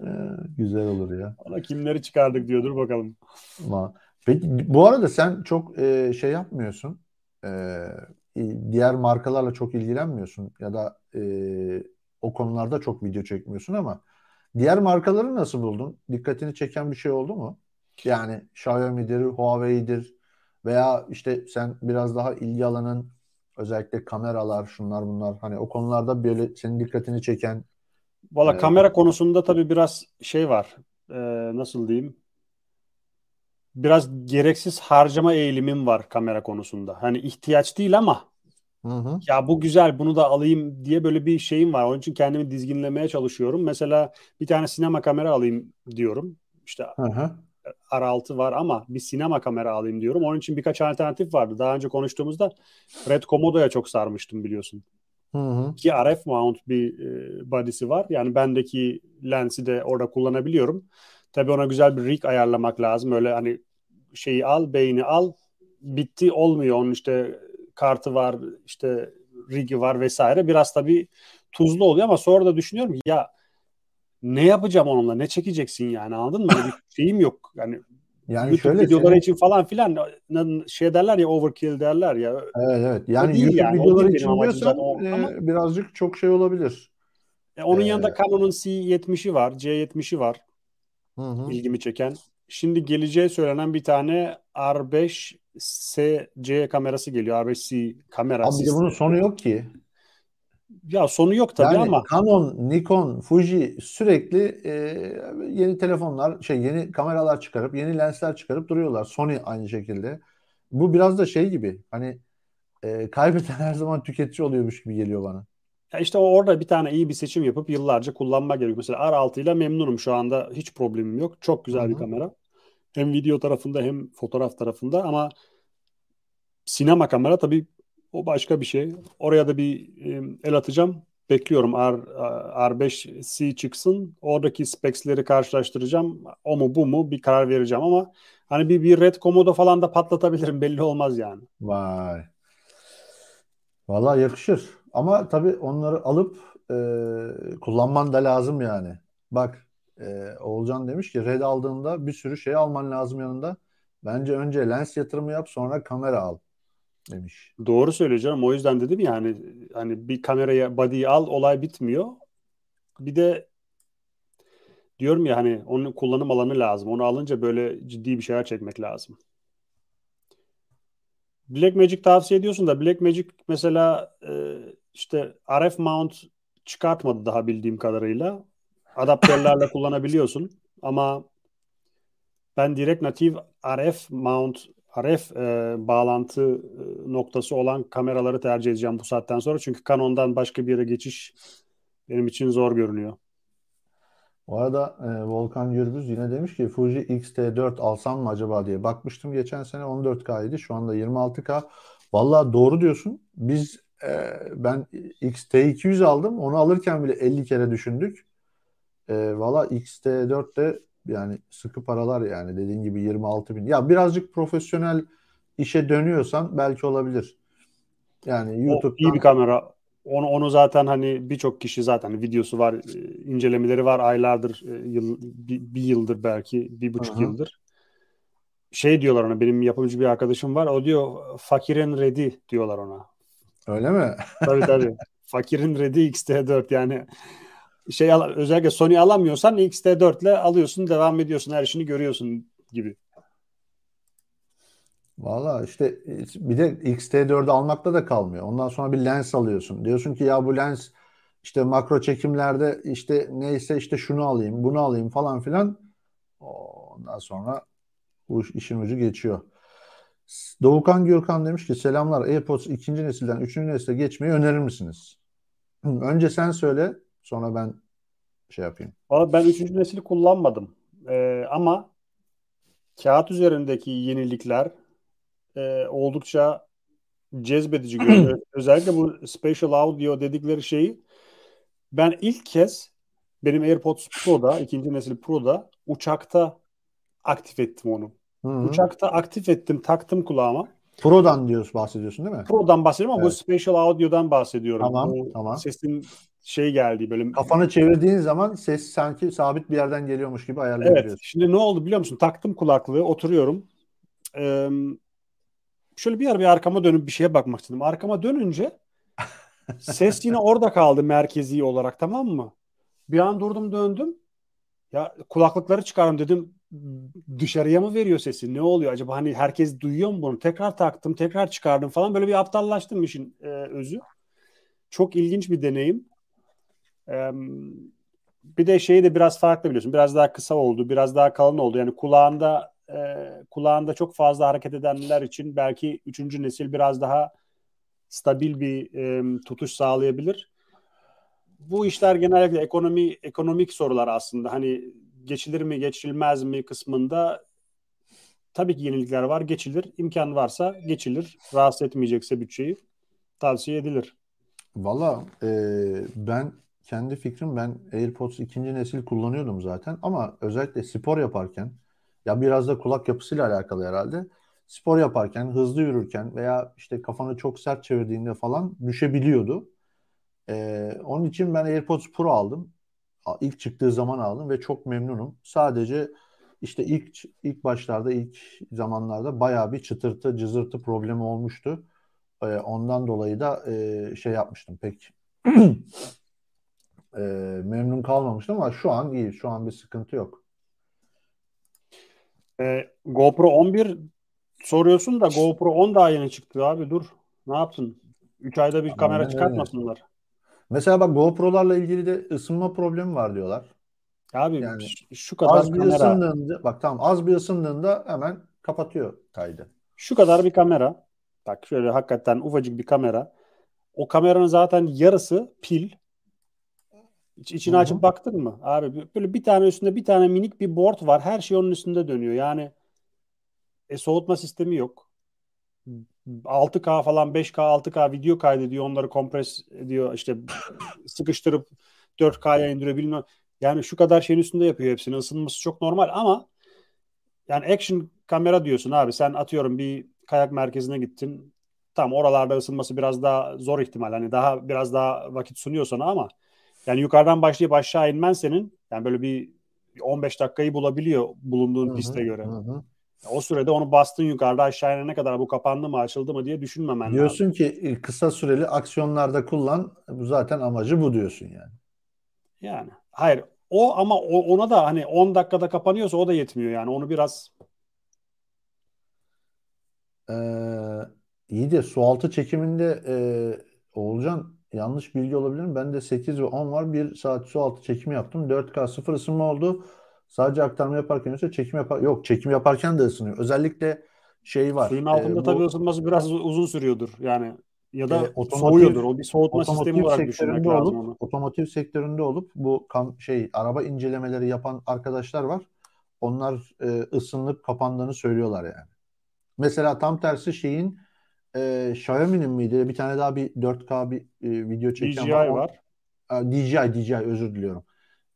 ee, <laughs> güzel olur ya. Ona kimleri çıkardık diyordur bakalım. Peki bu arada sen çok e, şey yapmıyorsun. E, diğer markalarla çok ilgilenmiyorsun ya da e, o konularda çok video çekmiyorsun ama diğer markaları nasıl buldun? Dikkatini çeken bir şey oldu mu? Yani Xiaomi'dir, Huawei'dir veya işte sen biraz daha ilgi alanın özellikle kameralar, şunlar bunlar hani o konularda böyle senin dikkatini çeken Valla e, kamera konusunda tabii biraz şey var. E, nasıl diyeyim? Biraz gereksiz harcama eğilimim var kamera konusunda. Hani ihtiyaç değil ama hı hı. ya bu güzel bunu da alayım diye böyle bir şeyim var. Onun için kendimi dizginlemeye çalışıyorum. Mesela bir tane sinema kamera alayım diyorum. İşte hı hı. R6 var ama bir sinema kamera alayım diyorum. Onun için birkaç alternatif vardı. Daha önce konuştuğumuzda Red Komodo'ya çok sarmıştım biliyorsun. Hı hı. Ki RF mount bir e, body'si var. Yani bendeki lensi de orada kullanabiliyorum. Tabii ona güzel bir rig ayarlamak lazım. Öyle hani şeyi al, beyni al, bitti olmuyor. Onun işte kartı var, işte rigi var vesaire. Biraz tabii tuzlu oluyor ama sonra da düşünüyorum ya ne yapacağım onunla? Ne çekeceksin yani anladın mı? bir <laughs> şeyim yok. Yani yani YouTube şöyle videoları senin... için falan filan şey derler ya overkill derler ya. Evet evet. Yani YouTube yani. videoları için diyorsan e, ama... birazcık çok şey olabilir. E, onun ee... yanında Canon'un C70'i var, C70'i var. Hı hı. ilgimi çeken. Şimdi geleceği söylenen bir tane R5 SC kamerası geliyor. R5C kamerası. Abi de bunun sonu yok ki. Ya sonu yok tabii yani ama. Canon, Nikon, Fuji sürekli e, yeni telefonlar, şey yeni kameralar çıkarıp, yeni lensler çıkarıp duruyorlar. Sony aynı şekilde. Bu biraz da şey gibi. Hani e, kaybeden her zaman tüketici oluyormuş gibi geliyor bana. Ya işte orada bir tane iyi bir seçim yapıp yıllarca kullanmak gerekiyor. Mesela R6 ile memnunum şu anda. Hiç problemim yok. Çok güzel Hı-hı. bir kamera. Hem video tarafında hem fotoğraf tarafında ama sinema kamera tabii o başka bir şey. Oraya da bir el atacağım. Bekliyorum R, R5C çıksın. Oradaki specsleri karşılaştıracağım. O mu bu mu bir karar vereceğim ama hani bir, bir Red Komodo falan da patlatabilirim. Belli olmaz yani. Vay. Vallahi yakışır. Ama tabii onları alıp e, kullanman da lazım yani. Bak e, Oğulcan demiş ki red aldığında bir sürü şey alman lazım yanında. Bence önce lens yatırımı yap sonra kamera al demiş. Doğru söyleyeceğim. O yüzden dedim yani hani bir kameraya body'yi al olay bitmiyor. Bir de diyorum ya hani onun kullanım alanı lazım. Onu alınca böyle ciddi bir şeyler çekmek lazım. Black Magic tavsiye ediyorsun da Black Magic mesela e, işte RF mount çıkartmadı daha bildiğim kadarıyla. Adaptörlerle <laughs> kullanabiliyorsun ama ben direkt natif RF mount RF e, bağlantı e, noktası olan kameraları tercih edeceğim bu saatten sonra. Çünkü Canon'dan başka bir yere geçiş benim için zor görünüyor. Bu arada e, Volkan Gürbüz yine demiş ki Fuji X-T4 alsam mı acaba diye. Bakmıştım geçen sene 14K idi. Şu anda 26K. Valla doğru diyorsun. Biz e, ben X-T200 aldım. Onu alırken bile 50 kere düşündük. E, Valla X-T4 de yani sıkı paralar yani dediğin gibi 26 bin. Ya birazcık profesyonel işe dönüyorsan belki olabilir. Yani YouTube'dan... O iyi bir kamera. Onu, onu zaten hani birçok kişi zaten videosu var, e, incelemeleri var aylardır, e, yıl, bir, bir yıldır belki, bir buçuk Hı-hı. yıldır. Şey diyorlar ona, benim yapımcı bir arkadaşım var, o diyor fakirin ready diyorlar ona. Öyle mi? tabii tabii. <laughs> Fakirin ready XT4 yani şey özellikle Sony alamıyorsan XT4 ile alıyorsun, devam ediyorsun, her işini görüyorsun gibi. Valla işte bir de X-T4'ü almakta da kalmıyor. Ondan sonra bir lens alıyorsun. Diyorsun ki ya bu lens işte makro çekimlerde işte neyse işte şunu alayım, bunu alayım falan filan. Ondan sonra bu işin ucu geçiyor. Doğukan Gürkan demiş ki selamlar AirPods ikinci nesilden üçüncü nesile geçmeyi önerir misiniz? Önce sen söyle sonra ben şey yapayım. Valla ben üçüncü nesili kullanmadım. Ee, ama kağıt üzerindeki yenilikler e, oldukça cezbedici görünüyor. <clears throat> Özellikle bu spatial audio dedikleri şeyi ben ilk kez benim AirPods Pro'da, ikinci nesil Pro'da uçakta aktif ettim onu. Hı-hı. Uçakta aktif ettim, taktım kulağıma. Pro'dan diyorsun, bahsediyorsun değil mi? Pro'dan bahsediyorum ama Evet. bu spatial audio'dan bahsediyorum. Tamam, O tamam. Sesin şey geldiği böyle. Kafanı çevirdiğin zaman ses sanki sabit bir yerden geliyormuş gibi Evet. ayarlayabiliyorsun. Şimdi ne oldu biliyor musun? Taktım kulaklığı, oturuyorum. Ee, şöyle bir ara bir arkama dönüp bir şeye bakmak istedim. Arkama dönünce <laughs> ses yine orada kaldı merkezi olarak tamam mı? Bir an durdum döndüm. Ya kulaklıkları çıkarım dedim. Dışarıya mı veriyor sesi? Ne oluyor acaba? Hani herkes duyuyor mu bunu? Tekrar taktım, tekrar çıkardım falan. Böyle bir aptallaştım işin e, özü. Çok ilginç bir deneyim. Ee, bir de şeyi de biraz farklı biliyorsun. Biraz daha kısa oldu, biraz daha kalın oldu. Yani kulağında e, kulağında çok fazla hareket edenler için belki üçüncü nesil biraz daha stabil bir e, tutuş sağlayabilir. Bu işler genellikle ekonomi ekonomik sorular aslında. Hani geçilir mi, geçilmez mi kısmında tabii ki yenilikler var, geçilir. İmkan varsa geçilir. Rahatsız etmeyecekse bütçeyi tavsiye edilir. Valla e, ben kendi fikrim ben AirPods ikinci nesil kullanıyordum zaten ama özellikle spor yaparken ya biraz da kulak yapısıyla alakalı herhalde. Spor yaparken, hızlı yürürken veya işte kafanı çok sert çevirdiğinde falan düşebiliyordu. E, onun için ben AirPods Pro aldım. İlk çıktığı zaman aldım ve çok memnunum. Sadece işte ilk ilk başlarda, ilk zamanlarda bayağı bir çıtırtı, cızırtı problemi olmuştu. E, ondan dolayı da e, şey yapmıştım pek <clears throat> e, memnun kalmamıştım ama şu an iyi. Şu an bir sıkıntı yok. Ee, GoPro 11 soruyorsun da GoPro 10 daha yeni çıktı abi dur. Ne yaptın? 3 ayda bir kamera Aynen öyle. çıkartmasınlar. Mesela bak GoPro'larla ilgili de ısınma problemi var diyorlar. Abi Yani şu- kadar Az bir kamera, ısındığında bak tamam az bir ısındığında hemen kapatıyor kaydı. şu kadar bir kamera. Bak şöyle hakikaten ufacık bir kamera. O kameranın zaten yarısı pil. İç, içini açıp baktın mı? Abi böyle bir tane üstünde bir tane minik bir board var. Her şey onun üstünde dönüyor. Yani e, soğutma sistemi yok. 6K falan 5K 6K video kaydediyor. Onları kompres ediyor. işte sıkıştırıp 4K'ya indiriyor bilmem. Yani şu kadar şeyin üstünde yapıyor hepsini. Isınması çok normal ama yani action kamera diyorsun abi. Sen atıyorum bir kayak merkezine gittin. Tam oralarda ısınması biraz daha zor ihtimal. Hani daha biraz daha vakit sunuyor sana ama yani yukarıdan başlayıp aşağı inmen senin yani böyle bir 15 dakikayı bulabiliyor bulunduğun Hı hı, piste göre. hı hı. O sürede onu bastın yukarıda aşağı inene kadar bu kapandı mı açıldı mı diye düşünmemen lazım. Diyorsun ki e, kısa süreli aksiyonlarda kullan. Bu zaten amacı bu diyorsun yani. Yani hayır o ama ona da hani 10 dakikada kapanıyorsa o da yetmiyor yani onu biraz Ee, iyi de sualtı çekiminde e, Oğulcan yanlış bilgi olabilir mi? Ben de 8 ve 10 var. 1 saat sualtı çekimi yaptım. 4K sıfır ısınma oldu. Sadece aktarma yaparken ise çekim yapar yok çekim yaparken de ısınıyor. Özellikle şey var. suyun e, altında bu tabii ısınması biraz uzun sürüyordur yani ya da E, otomotiv- soğuyordur. O bir soğutma sistemi olarak düşünmek lazım olup onu. otomotiv sektöründe olup bu kam şey araba incelemeleri yapan arkadaşlar var. Onlar e, ısınıp kapandığını söylüyorlar yani. Mesela tam tersi şeyin e, Xiaomi'nin miydi? Bir tane daha bir 4K bir e, video çeken DJI var. O- var. DJI, DJI özür diliyorum.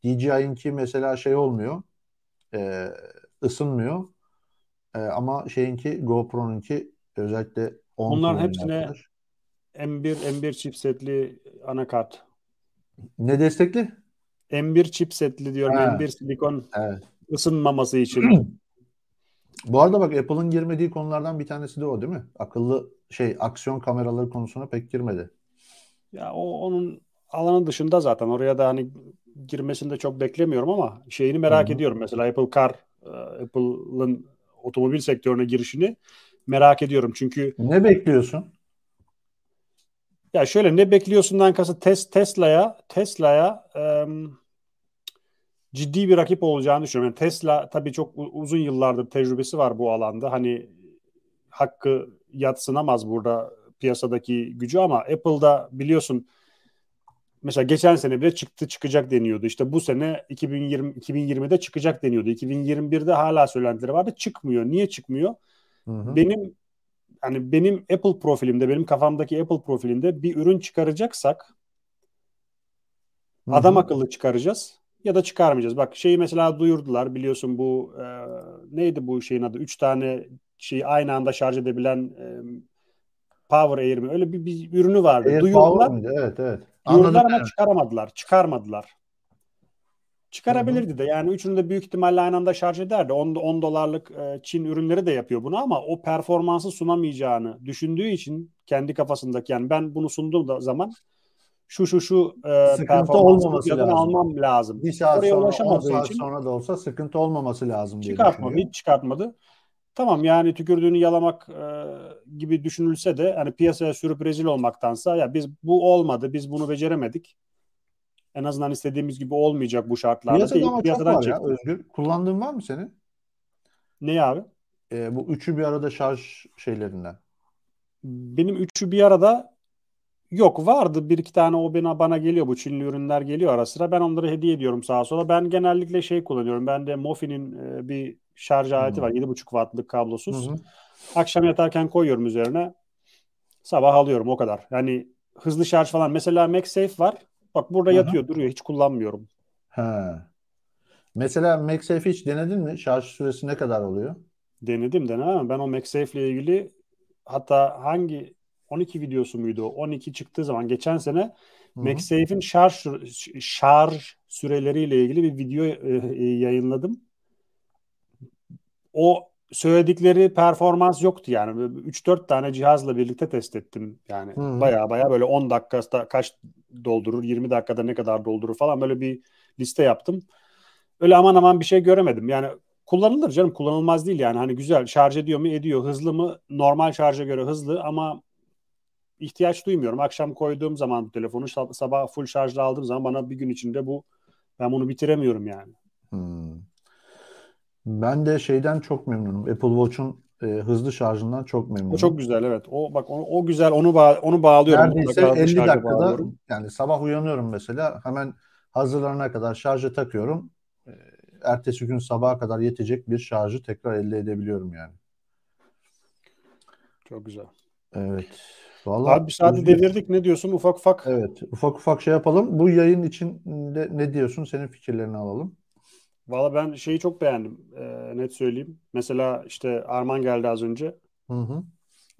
DJI'inki mesela şey olmuyor. E, ısınmıyor. E, ama şeyinki GoPro'nunki özellikle 10 Bunların kullanan hepsine- arkadaş. M1 M1 chipsetli anakart. Ne destekli? M1 chipsetli diyorum. Ha. M1 silikon Evet. ısınmaması için. <clears throat> Bu arada bak Apple'ın girmediği konulardan bir tanesi de o değil mi? Akıllı şey aksiyon kameraları konusuna pek girmedi. Ya o onun alanı dışında zaten oraya da hani girmesini de çok beklemiyorum ama şeyini merak Hı hı. ediyorum. Mesela Apple Car, e, Apple'ın otomobil sektörüne girişini merak ediyorum. Çünkü Ne bekliyorsun? ya şöyle ne bekliyorsundan kasıt tes, Tesla'ya Tesla'ya em, ciddi bir rakip olacağını düşünüyorum. Yani Tesla tabii çok uzun yıllardır tecrübesi var bu alanda. Hani hakkı yatsınamaz burada piyasadaki gücü ama Apple'da biliyorsun Mesela geçen sene bile çıktı çıkacak deniyordu. İşte bu sene 2020 2020'de çıkacak deniyordu. 2021'de hala söylentileri vardı. Çıkmıyor. Niye çıkmıyor? Hı hı. Benim hani benim Apple profilimde, benim kafamdaki Apple profilinde bir ürün çıkaracaksak Hı adam hı. akıllı çıkaracağız ya da çıkarmayacağız. Bak şeyi mesela duyurdular biliyorsun bu e, neydi bu şeyin adı? Üç tane şeyi aynı anda şarj edebilen e, Power Air mi? Öyle bir, bir ürünü vardı. Air duyurdular. Power mıydı? Evet evet. Duyurdular ama çıkaramadılar. Çıkarmadılar. Çıkarabilirdi de yani üçünü de büyük ihtimalle aynı anda şarj ederdi. 10, 10 dolarlık e, Çin ürünleri de yapıyor bunu ama o performansı sunamayacağını düşündüğü için kendi kafasındaki yani ben bunu sunduğum da zaman şu şu şu e, Sıkıntı olmaması lazım. almam lazım. Bir saat Oraya sonra 10 ulaşamadığı saat için sonra da olsa sıkıntı olmaması lazım diye çıkartmadı. düşünüyor. Hiç çıkartmadı. Tamam yani tükürdüğünü yalamak e, gibi düşünülse de hani piyasaya sürüp rezil olmaktansa ya biz bu olmadı, biz bunu beceremedik. En azından istediğimiz gibi olmayacak bu şartlarda. Piyasada deyip ama çok piyasadan var ya. Özgür. Kullandığın var mı senin? Ne abi? Ee, bu üçü bir arada şarj şeylerinden. Benim üçü bir arada yok vardı. Bir iki tane o bana, bana geliyor. Bu Çinli ürünler geliyor ara sıra. Ben onları hediye ediyorum sağa sola. Ben genellikle şey kullanıyorum. Ben de Mofi'nin e, bir şarj aleti var. 7,5 wattlık kablosuz. Hı hı. Akşam yatarken koyuyorum üzerine. Sabah alıyorum o kadar. Yani hızlı şarj falan. Mesela MagSafe var. Bak burada Hı hı. yatıyor duruyor. Hiç kullanmıyorum. He. Mesela MagSafe hiç denedin mi? Şarj süresi ne kadar oluyor? Denedim denedim ama ben o MagSafe ile ilgili hatta hangi 12 videosu muydu o? 12 çıktığı zaman geçen sene. MagSafe'in şarj şarj süreleriyle ilgili bir video e, e, yayınladım. O söyledikleri performans yoktu yani. 3-4 tane cihazla birlikte test ettim. Yani baya baya böyle 10 dakikada kaç doldurur, 20 dakikada ne kadar doldurur falan böyle bir liste yaptım. Öyle aman aman bir şey göremedim. Yani kullanılır canım kullanılmaz değil yani. Hani güzel şarj ediyor mu ediyor. Hızlı mı? Normal şarja göre hızlı ama ihtiyaç duymuyorum. Akşam koyduğum zaman bu telefonu sab- sabah full şarjla aldığım zaman bana bir gün içinde bu ben bunu bitiremiyorum yani. Hmm. Ben de şeyden çok memnunum. Apple Watch'un e, hızlı şarjından çok O memnunum. çok güzel evet. O bak o, o güzel onu bağ- onu bağlıyorum Neredeyse mutlaka hızlı 50 şarja dakikada bağlıyorum. yani sabah uyanıyorum mesela hemen hazırlanana kadar şarja takıyorum. E, Ertesi gün sabaha kadar yetecek bir şarjı tekrar elde edebiliyorum yani. Çok güzel. Evet. Vallahi Abi bir saati devirdik. Ne diyorsun? Ufak ufak. evet ufak ufak şey yapalım. Bu yayın için ne diyorsun? Senin fikirlerini alalım. Valla ben şeyi çok beğendim. Ee, net söyleyeyim. Mesela işte Arman geldi az önce. Hı hı.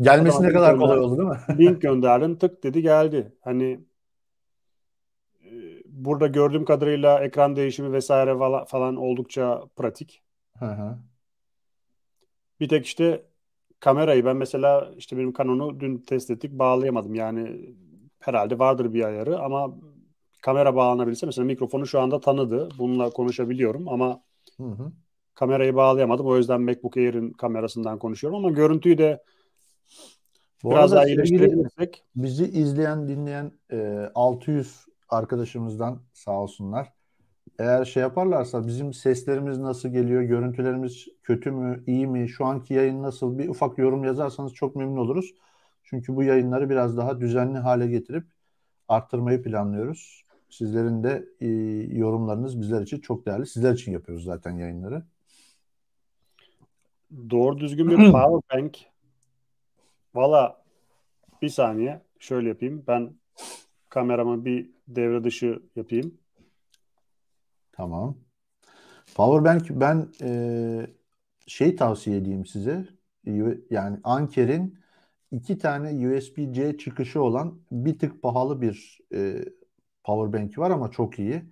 Gelmesi ne kadar kolay oldu değil mi? <laughs> Link gönderdim. Tık dedi geldi. Hani e, burada gördüğüm kadarıyla ekran değişimi vesaire vala- falan oldukça pratik. Hı hı. Bir tek işte kamerayı ben mesela işte benim Canon'u dün test ettik bağlayamadım. Yani herhalde vardır bir ayarı ama kamera bağlanabilse mesela mikrofonu şu anda tanıdı. Bununla konuşabiliyorum ama Hı hı. kamerayı bağlayamadım. O yüzden MacBook Air'in kamerasından konuşuyorum ama görüntüyü de Bu biraz daha sevgili iyileştirebilirsek bizi izleyen, dinleyen e, 600 arkadaşımızdan sağ olsunlar. Eğer şey yaparlarsa bizim seslerimiz nasıl geliyor, görüntülerimiz kötü mü, iyi mi, şu anki yayın nasıl bir ufak yorum yazarsanız çok memnun oluruz. Çünkü bu yayınları biraz daha düzenli hale getirip arttırmayı planlıyoruz. Sizlerin de e, yorumlarınız bizler için çok değerli. Sizler için yapıyoruz zaten yayınları. doğru düzgün bir <clears throat> power bank valla bir saniye şöyle yapayım. Ben kameramı bir devre dışı yapayım. Tamam. Powerbank ben e, şey tavsiye edeyim size. Yani Anker'in iki tane USB-C çıkışı olan bir tık pahalı bir e, powerbank var ama çok iyi.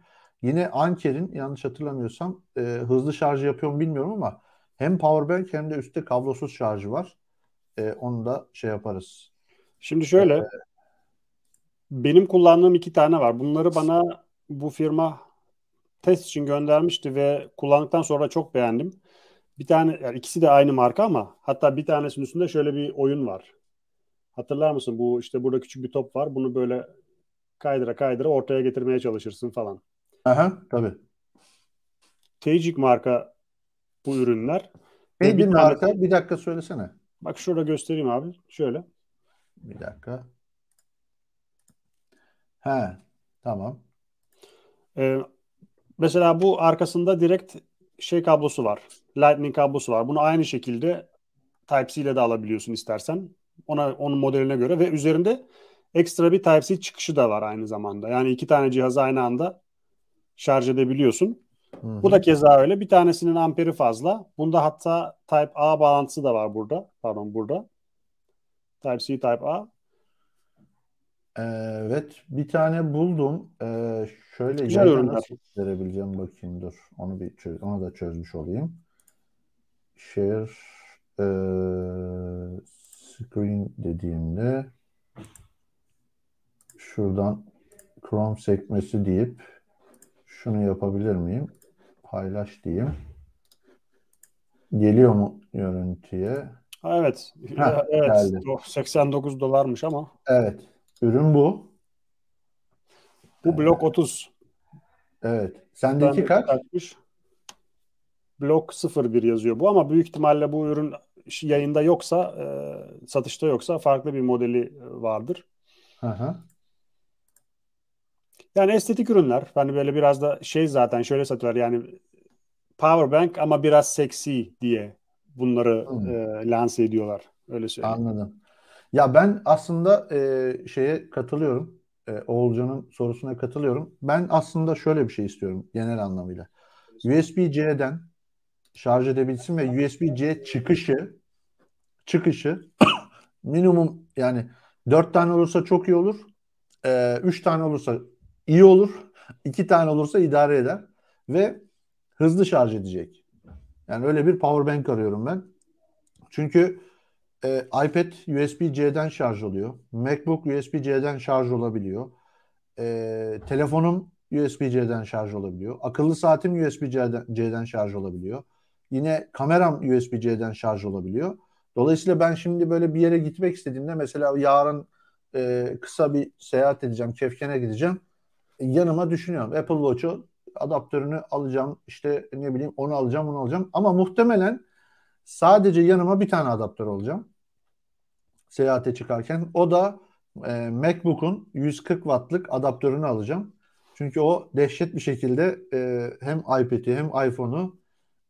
Yine Anker'in yanlış hatırlamıyorsam e, hızlı şarj yapıyor mu bilmiyorum ama hem powerbank hem de üstte kablosuz şarjı var. E, onu da şey yaparız. Şimdi şöyle benim kullandığım iki tane var. Bunları bana bu firma test için göndermişti ve kullandıktan sonra çok beğendim. Bir tane yani ikisi de aynı marka ama hatta bir tanesinin üstünde şöyle bir oyun var. Hatırlar mısın? Bu işte burada küçük bir top var. Bunu böyle kaydıra kaydıra ortaya getirmeye çalışırsın falan. Aha, tabii. Teijik marka bu ürünler. Neydi bir marka? Bir dakika söylesene. Bak şurada göstereyim abi. Şöyle. Bir dakika. He. Tamam. Ee, mesela bu arkasında direkt şey kablosu var. Lightning kablosu var. Bunu aynı şekilde Type-C ile de alabiliyorsun istersen. Ona onun modeline göre ve üzerinde ekstra bir Type-C çıkışı da var aynı zamanda. Yani iki tane cihazı aynı anda şarj edebiliyorsun. Hı-hı. Bu da keza öyle. Bir tanesinin amperi fazla. Bunda hatta Type A bağlantısı da var burada. Pardon burada. Type-C, Type A. Evet, bir tane buldum. Ee, şöyle Güzel nasıl verebileceğim bakayım dur. Onu bir çöz, onu da çözmüş olayım. Share e, screen dediğimde şuradan Chrome sekmesi deyip şunu yapabilir miyim? Paylaş diyeyim. Geliyor mu görüntüye? Ha, evet. Heh, evet. geldi. O 89 dolarmış ama Evet. Ürün bu. bu blok 30. Evet. Sendeki Ben- kaç? kaçmış? Blok 01 yazıyor bu ama büyük ihtimalle bu ürün yayında yoksa, e, satışta yoksa farklı bir modeli e, vardır. Hı hı. Yani estetik ürünler. Hani böyle biraz da şey zaten şöyle satıyorlar yani power bank ama biraz seksi diye bunları Hmm. e, lanse ediyorlar. Öyle söyleyeyim. Anladım. Ya ben aslında e, şeye katılıyorum. E, Oğulcan'ın sorusuna katılıyorum. Ben aslında şöyle bir şey istiyorum genel anlamıyla. USB-C'den şarj edebilsin ve USB-C çıkışı çıkışı <coughs> minimum yani 4 tane olursa çok iyi olur. 3 tane olursa iyi olur. 2 tane olursa idare eder ve hızlı şarj edecek. Yani öyle bir power bank arıyorum ben. Çünkü e, iPad USB-C'den şarj oluyor. MacBook USB-C'den şarj olabiliyor. E, telefonum USB-C'den şarj olabiliyor. Akıllı saatim USB-C'den C'den şarj olabiliyor. Yine kameram USB-C'den şarj olabiliyor. Dolayısıyla ben şimdi böyle bir yere gitmek istediğimde mesela yarın e, kısa bir seyahat edeceğim, Kefken'e gideceğim. Yanıma düşünüyorum. Apple Watch'u adaptörünü alacağım. İşte ne bileyim onu alacağım, bunu alacağım. Ama muhtemelen sadece yanıma bir tane adaptör alacağım. Seyahate çıkarken. O da e, MacBook'un 140 wattlık adaptörünü alacağım. Çünkü o dehşet bir şekilde e, hem iPad'i hem iPhone'u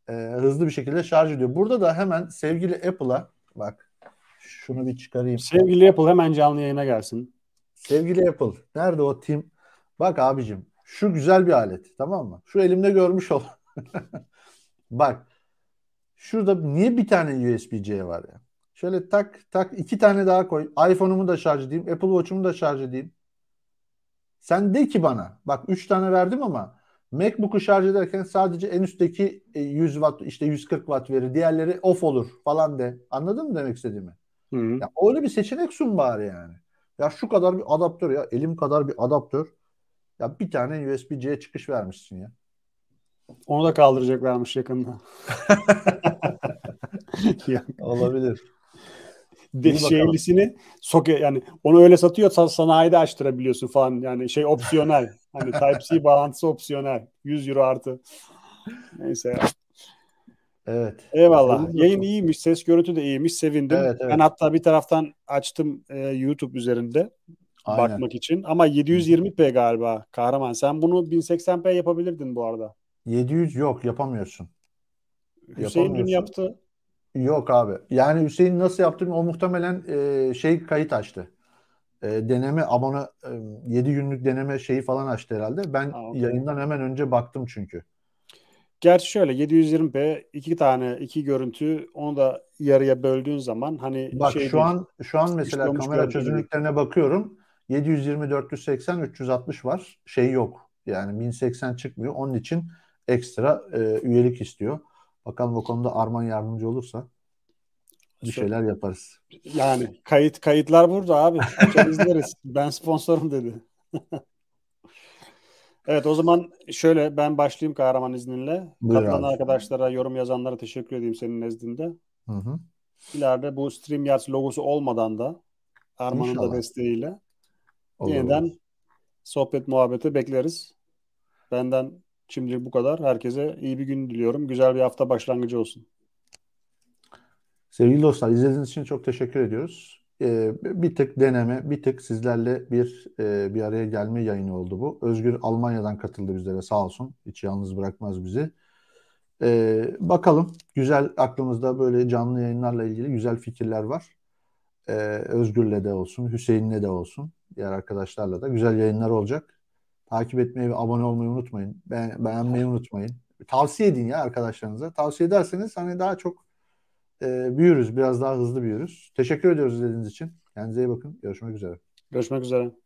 e, hızlı bir şekilde şarj ediyor. Burada da hemen sevgili Apple'a bak şunu bir çıkarayım. Sevgili Apple hemen canlı yayına gelsin. Sevgili Apple, nerede o Tim? Bak abicim, şu güzel bir alet, tamam mı? Şu elimde görmüş ol. <laughs> Bak, şurada niye bir tane USB-C var ya? Şöyle tak tak iki tane daha koy. iPhone'umu da şarj edeyim, Apple Watch'umu da şarj edeyim. Sen de ki bana, bak 3 tane verdim ama MacBook'u şarj ederken sadece en üstteki e, 100 watt işte 140 watt verir. Diğerleri off olur falan de. Anladın mı demek istediğimi? Hı. Ya öyle bir seçenek sun bari yani. Ya şu kadar bir adaptör ya elim kadar bir adaptör. Ya bir tane USB-C çıkış vermişsin ya. Onu da kaldıracaklarmış yakında. Ya, <laughs> Olabilir. <laughs> de, şeylisini soke yani onu öyle satıyor sa- sanayide açtırabiliyorsun falan yani şey opsiyonel. Hani Type-C bağlantısı opsiyonel. 100 euro artı. Neyse ya. Evet. Eyvallah. Sevindim. Yayın iyiymiş. Ses görüntü de iyiymiş. Sevindim. Evet, evet. Ben hatta bir taraftan açtım e, YouTube üzerinde Aynen. bakmak için. Ama 720p galiba kahraman. Sen bunu 1080p yapabilirdin bu arada. 700 yok yapamıyorsun. Hüseyin dün yaptı. Yok abi. Yani Hüseyin nasıl yaptı? O muhtemelen e, şey kayıt açtı. E, deneme abone e, 7 günlük deneme şeyi falan açtı herhalde. Ben Ha, okey. yayından hemen önce baktım çünkü. Gerçi şöyle 720p iki tane iki görüntü onu da yarıya böldüğün zaman hani Bak şey şu değil. an şu an mesela kamera çözünürlüklerine bakıyorum. 720 480 360 var. Şey yok. Yani 1080 çıkmıyor. Onun için ekstra e, üyelik istiyor. Bakalım o konuda Arman yardımcı olursa bir şeyler yaparız. Yani kayıt kayıtlar burada abi. Açar izleriz. <laughs> Ben sponsorum dedi. <laughs> Evet o zaman şöyle ben başlayayım kahraman izninle. Buyur Katılan abi. arkadaşlara, yorum yazanlara teşekkür edeyim senin nezdinde. Hı hı. İleride bu StreamYard logosu olmadan da Arman'ın da desteğiyle Olur, yeniden sohbet muhabbeti bekleriz. Benden şimdilik bu kadar. Herkese iyi bir gün diliyorum. Güzel bir hafta başlangıcı olsun. Sevgili dostlar izlediğiniz için çok teşekkür ediyoruz. e, bir tık deneme, bir tık sizlerle bir e, bir araya gelme yayını oldu bu. Özgür Almanya'dan katıldı bizlere sağ olsun. Hiç yalnız bırakmaz bizi. E, bakalım güzel aklımızda böyle canlı yayınlarla ilgili güzel fikirler var. E, Özgür'le de olsun, Hüseyin'le de olsun, diğer arkadaşlarla da güzel yayınlar olacak. Takip etmeyi ve abone olmayı unutmayın. Be beğenmeyi unutmayın. Tavsiye edin ya arkadaşlarınıza. Tavsiye ederseniz hani daha çok e, büyürüz. Biraz daha hızlı büyürüz. Teşekkür ediyoruz izlediğiniz için. Kendinize iyi bakın. Görüşmek üzere. Görüşmek üzere.